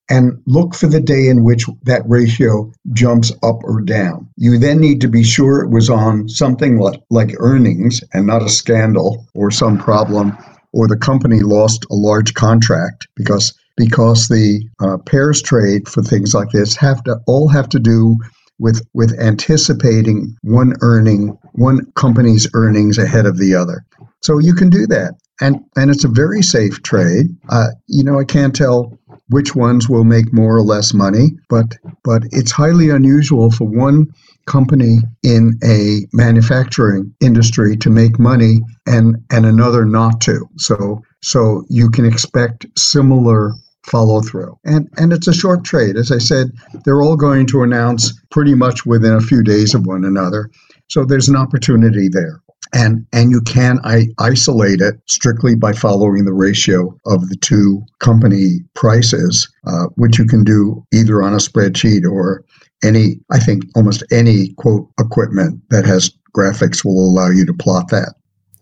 and look for the day in which that ratio jumps up or down. You then need to be sure it was on something like, like earnings and not a scandal or some problem or the company lost a large contract because because the uh, pairs trade for things like this have to all have to do with with anticipating one earning one company's earnings ahead of the other. So you can do that, and and it's a very safe trade. Uh, you know, I can't tell which ones will make more or less money, but but it's highly unusual for one company in a manufacturing industry to make money and and another not to. So so you can expect similar follow through. And and it's a short trade. As I said, they're all going to announce pretty much within a few days of one another. So there's an opportunity there and and you can I, isolate it strictly by following the ratio of the two company prices, uh, which you can do either on a spreadsheet or any I think almost any quote equipment that has graphics will allow you to plot that.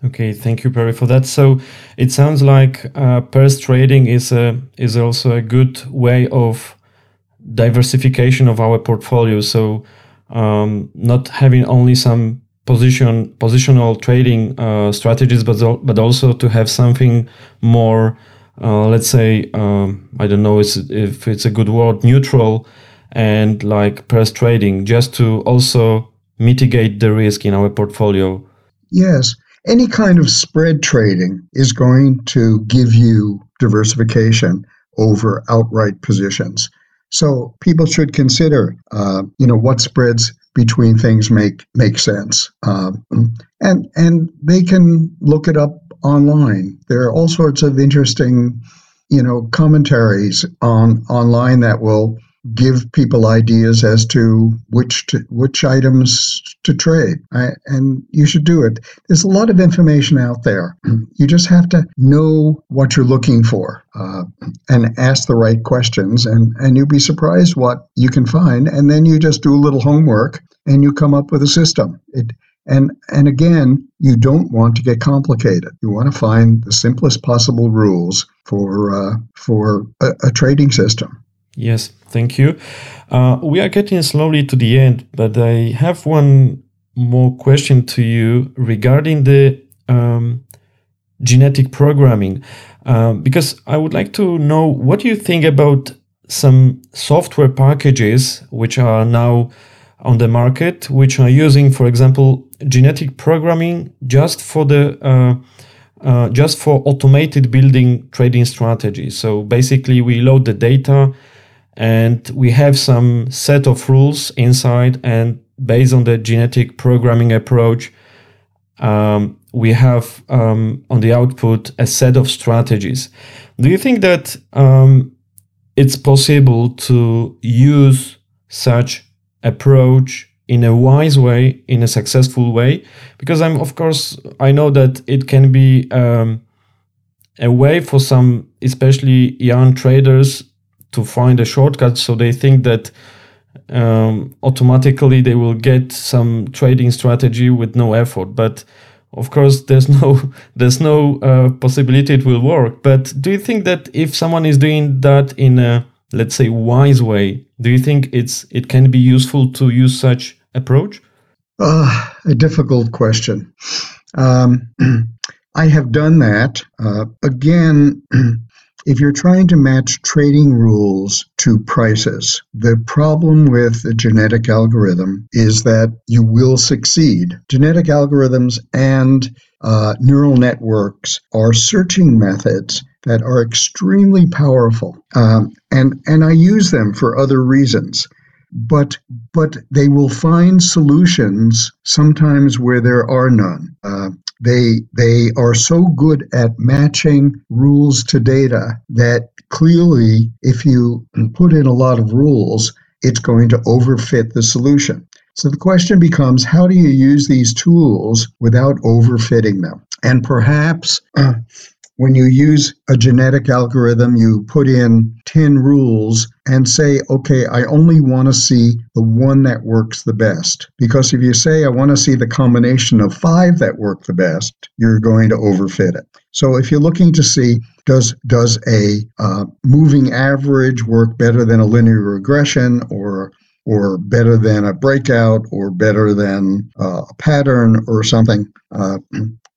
Okay, thank you, Perry, for that. So it sounds like uh, trading is a is also a good way of diversification of our portfolio. So um, not having only some position positional trading uh, strategies, but but also to have something more, uh, let's say, um, I don't know if it's a good word, neutral, and like pairs trading, just to also mitigate the risk in our portfolio. Yes, any kind of spread trading is going to give you diversification over outright positions. So people should consider, uh, you know, what spreads between things make make sense, um, and and they can look it up online. There are all sorts of interesting, you know, commentaries on online that will give people ideas as to which to, which items to trade. I, and you should do it. There's a lot of information out there. You just have to know what you're looking for uh, and ask the right questions and and you'll be surprised what you can find. And then you just do a little homework and you come up with a system. It and and again you don't want to get complicated. You want to find the simplest possible rules for uh, for a, a trading system Yes, thank you. Uh, we are getting slowly to the end, but I have one more question to you regarding the um, genetic programming, uh, because I would like to know what you think about some software packages which are now on the market which are using, for example, genetic programming just for the uh, uh, just for automated building trading strategies. So basically, we load the data and we have some set of rules inside, and based on the genetic programming approach, um, we have um, on the output a set of strategies. Do you think that um, it's possible to use such approach in a wise way, in a successful way? Because I'm, of course, I know that it can be um, a way for some, especially young traders, to find a shortcut. So they think that um, automatically they will get some trading strategy with no effort. But of course, there's no there's no uh, possibility it will work. But do you think that if someone is doing that in a let's say wise way, do you think it's it can be useful to use such approach? Uh, a difficult question. Um, I have done that. Uh, again, if you're trying to match trading rules to prices, the problem with the genetic algorithm is that you will succeed. Genetic algorithms and uh, neural networks are searching methods that are extremely powerful, um, and and I use them for other reasons. But but they will find solutions sometimes where there are none. Uh, they they are so good at matching rules to data that clearly if you put in a lot of rules it's going to overfit the solution. So the question becomes how do you use these tools without overfitting them? And perhaps uh, when you use a genetic algorithm, you put in 10 rules and say, okay, I only want to see the one that works the best. Because if you say, I want to see the combination of five that work the best, you're going to overfit it. So if you're looking to see, does, does a uh, moving average work better than a linear regression or or better than a breakout or better than uh, a pattern or something, uh,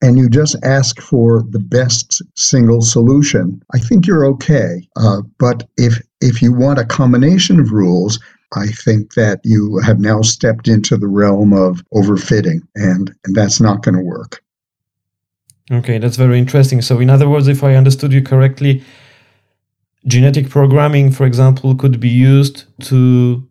and you just ask for the best single solution, I think you're okay. Uh, but if if you want a combination of rules, I think that you have now stepped into the realm of overfitting, and, and that's not going to work. Okay, that's very interesting. So, in other words, if I understood you correctly, genetic programming, for example, could be used to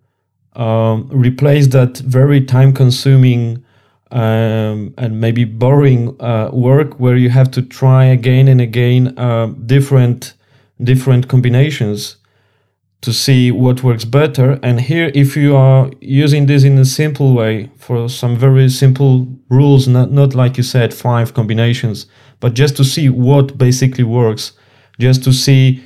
um, replace that very time consuming um, and maybe boring uh, work where you have to try again and again uh, different different combinations to see what works better. And here, if you are using this in a simple way for some very simple rules, not not like you said five combinations, but just to see what basically works, just to see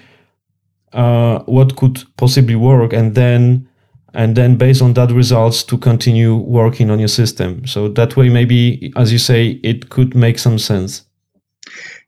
uh, what could possibly work, and then and then based on that results to continue working on your system. So that way maybe as you say it could make some sense.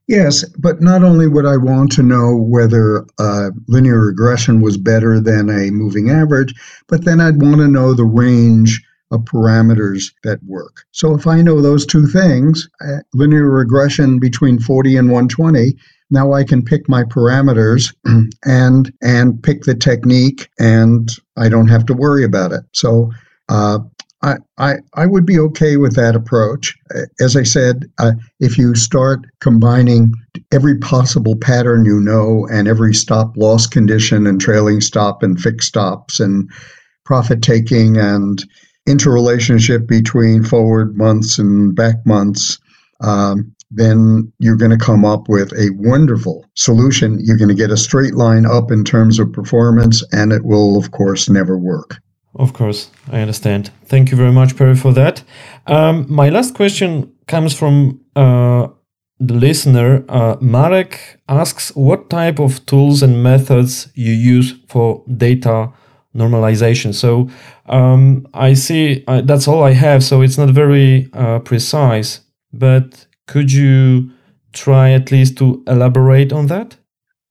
Yes but not only would i want to know whether uh, linear regression was better than a moving average but then i'd want to know the range of parameters that work. So if i know those two things uh, linear regression between 40 and 120 now I can pick my parameters and and pick the technique, and I don't have to worry about it. So uh, I, I I would be okay with that approach. As I said, uh, if you start combining every possible pattern you know and every stop loss condition and trailing stop and fixed stops and profit taking and interrelationship between forward months and back months. Um, then you're going to come up with a wonderful solution. You're going to get a straight line up in terms of performance, and it will, of course, never work. Of course, I understand. Thank you very much, Perry, for that. Um, my last question comes from uh, the listener. Uh, Marek asks what type of tools and methods you use for data normalization. So um, I see uh, that's all I have. So it's not very uh, precise, but could you try at least to elaborate on that?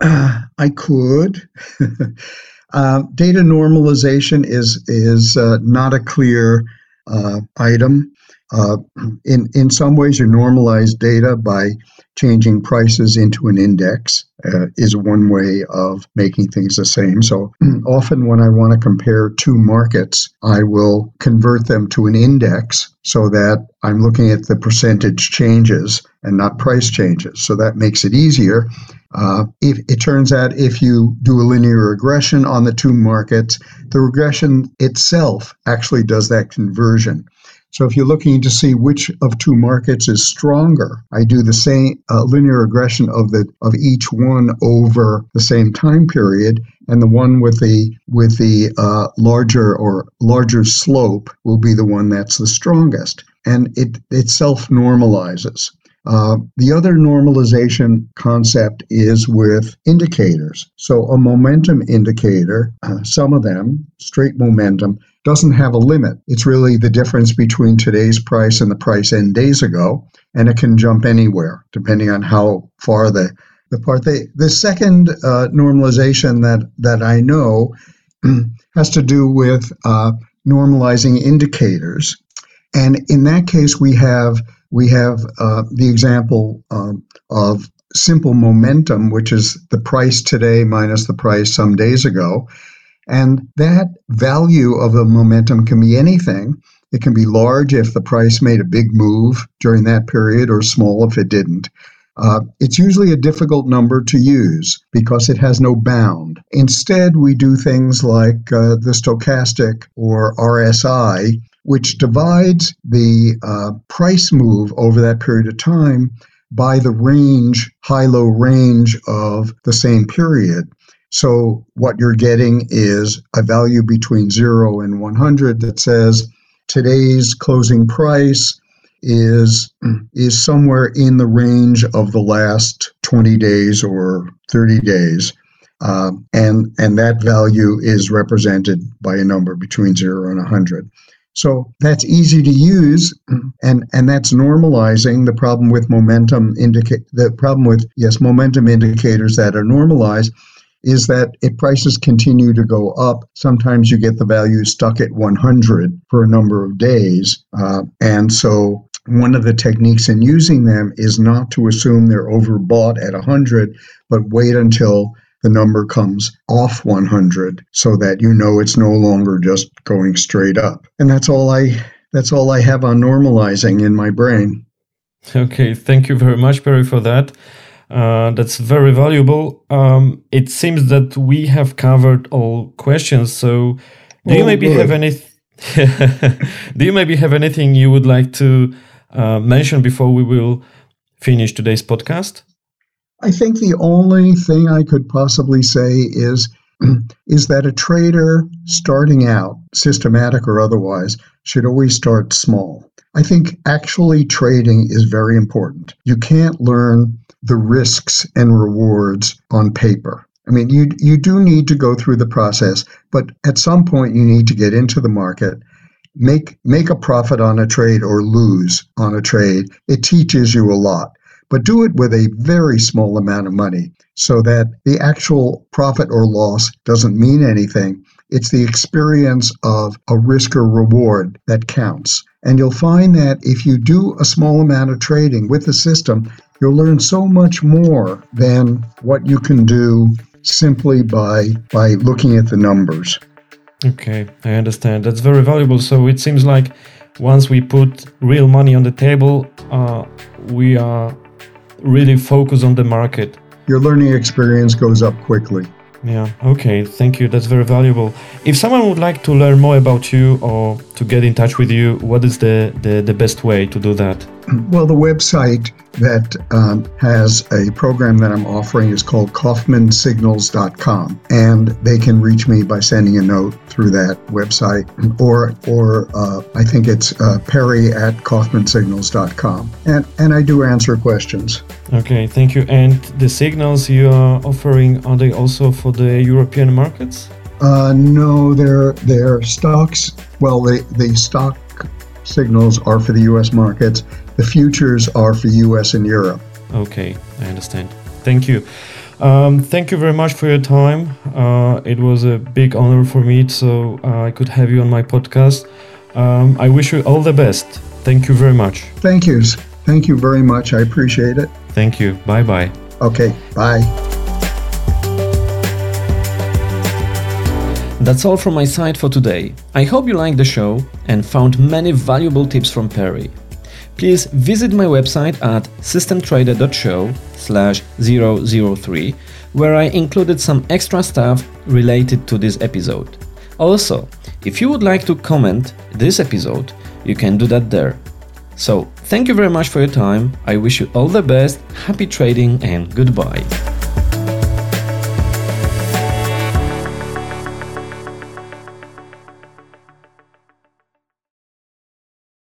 Uh, I could. uh, data normalization is is uh, not a clear uh, item. Uh, in in some ways, you normalize data by changing prices into an index uh, is one way of making things the same. So often when I want to compare two markets, I will convert them to an index so that I'm looking at the percentage changes and not price changes. So that makes it easier. Uh, if it turns out if you do a linear regression on the two markets, the regression itself actually does that conversion. So if you're looking to see which of two markets is stronger, I do the same uh, linear regression of the of each one over the same time period, and the one with the with the uh, larger or larger slope will be the one that's the strongest, and it it self normalizes. Uh, the other normalization concept is with indicators. So, a momentum indicator, uh, some of them, straight momentum, doesn't have a limit. It's really the difference between today's price and the price N days ago, and it can jump anywhere depending on how far the the part they the second uh, normalization that that I know has to do with uh, normalizing indicators, and in that case we have we have uh, the example um, of simple momentum, which is the price today minus the price some days ago. And that value of a momentum can be anything. It can be large if the price made a big move during that period, or small if it didn't. Uh, it's usually a difficult number to use because it has no bound. Instead, we do things like uh, the stochastic or RSI, which divides the uh, price move over that period of time by the range, high low range of the same period. So, what you're getting is a value between 0 and 100 that says today's closing price is is somewhere in the range of the last 20 days or 30 days. Uh, and and that value is represented by a number between 0 and 100 so that's easy to use, and and that's normalizing. The problem with momentum indicate the problem with yes momentum indicators that are normalized is that if prices continue to go up, sometimes you get the value stuck at 100 for a number of days, uh, and so one of the techniques in using them is not to assume they're overbought at 100, but wait until the number comes off 100 so that you know it's no longer just going straight up. And that's all I that's all I have on normalizing in my brain. Okay, thank you very much, Perry, for that. Uh, that's very valuable. Um, it seems that we have covered all questions. So, do you maybe good. have any? do you maybe have anything you would like to uh, mention before we will finish today's podcast? I think the only thing I could possibly say is is that a trader starting out, systematic or otherwise, should always start small. I think actually trading is very important. You can't learn the risks and rewards on paper. I mean, you you do need to go through the process, but at some point you need to get into the market, make make a profit on a trade or lose on a trade. It teaches you a lot but do it with a very small amount of money so that the actual profit or loss doesn't mean anything. It's the experience of a risk or reward that counts. And you'll find that if you do a small amount of trading with the system, you'll learn so much more than what you can do simply by by looking at the numbers. Okay, I understand. That's very valuable. So it seems like once we put real money on the table, uh, we are really focused on the market. Your learning experience goes up quickly. Yeah, okay, thank you. That's very valuable. If someone would like to learn more about you or to get in touch with you, what is the, the, the best way to do that? Well, the website that um, has a program that I'm offering is called KaufmanSignals.com, and they can reach me by sending a note through that website, or or uh, I think it's uh, Perry at KaufmanSignals.com, and and I do answer questions. Okay, thank you. And the signals you are offering are they also for the European markets? Uh, no, they're they're stocks. Well, the the stock signals are for the U.S. markets. The futures are for US and Europe. Okay, I understand. Thank you. Um, thank you very much for your time. Uh, it was a big honor for me, so uh, I could have you on my podcast. Um, I wish you all the best. Thank you very much. Thank you. Thank you very much. I appreciate it. Thank you. Bye bye. Okay, bye. That's all from my side for today. I hope you liked the show and found many valuable tips from Perry. Please visit my website at systemtrader.show slash 003 where I included some extra stuff related to this episode. Also, if you would like to comment this episode, you can do that there. So, thank you very much for your time. I wish you all the best, happy trading, and goodbye.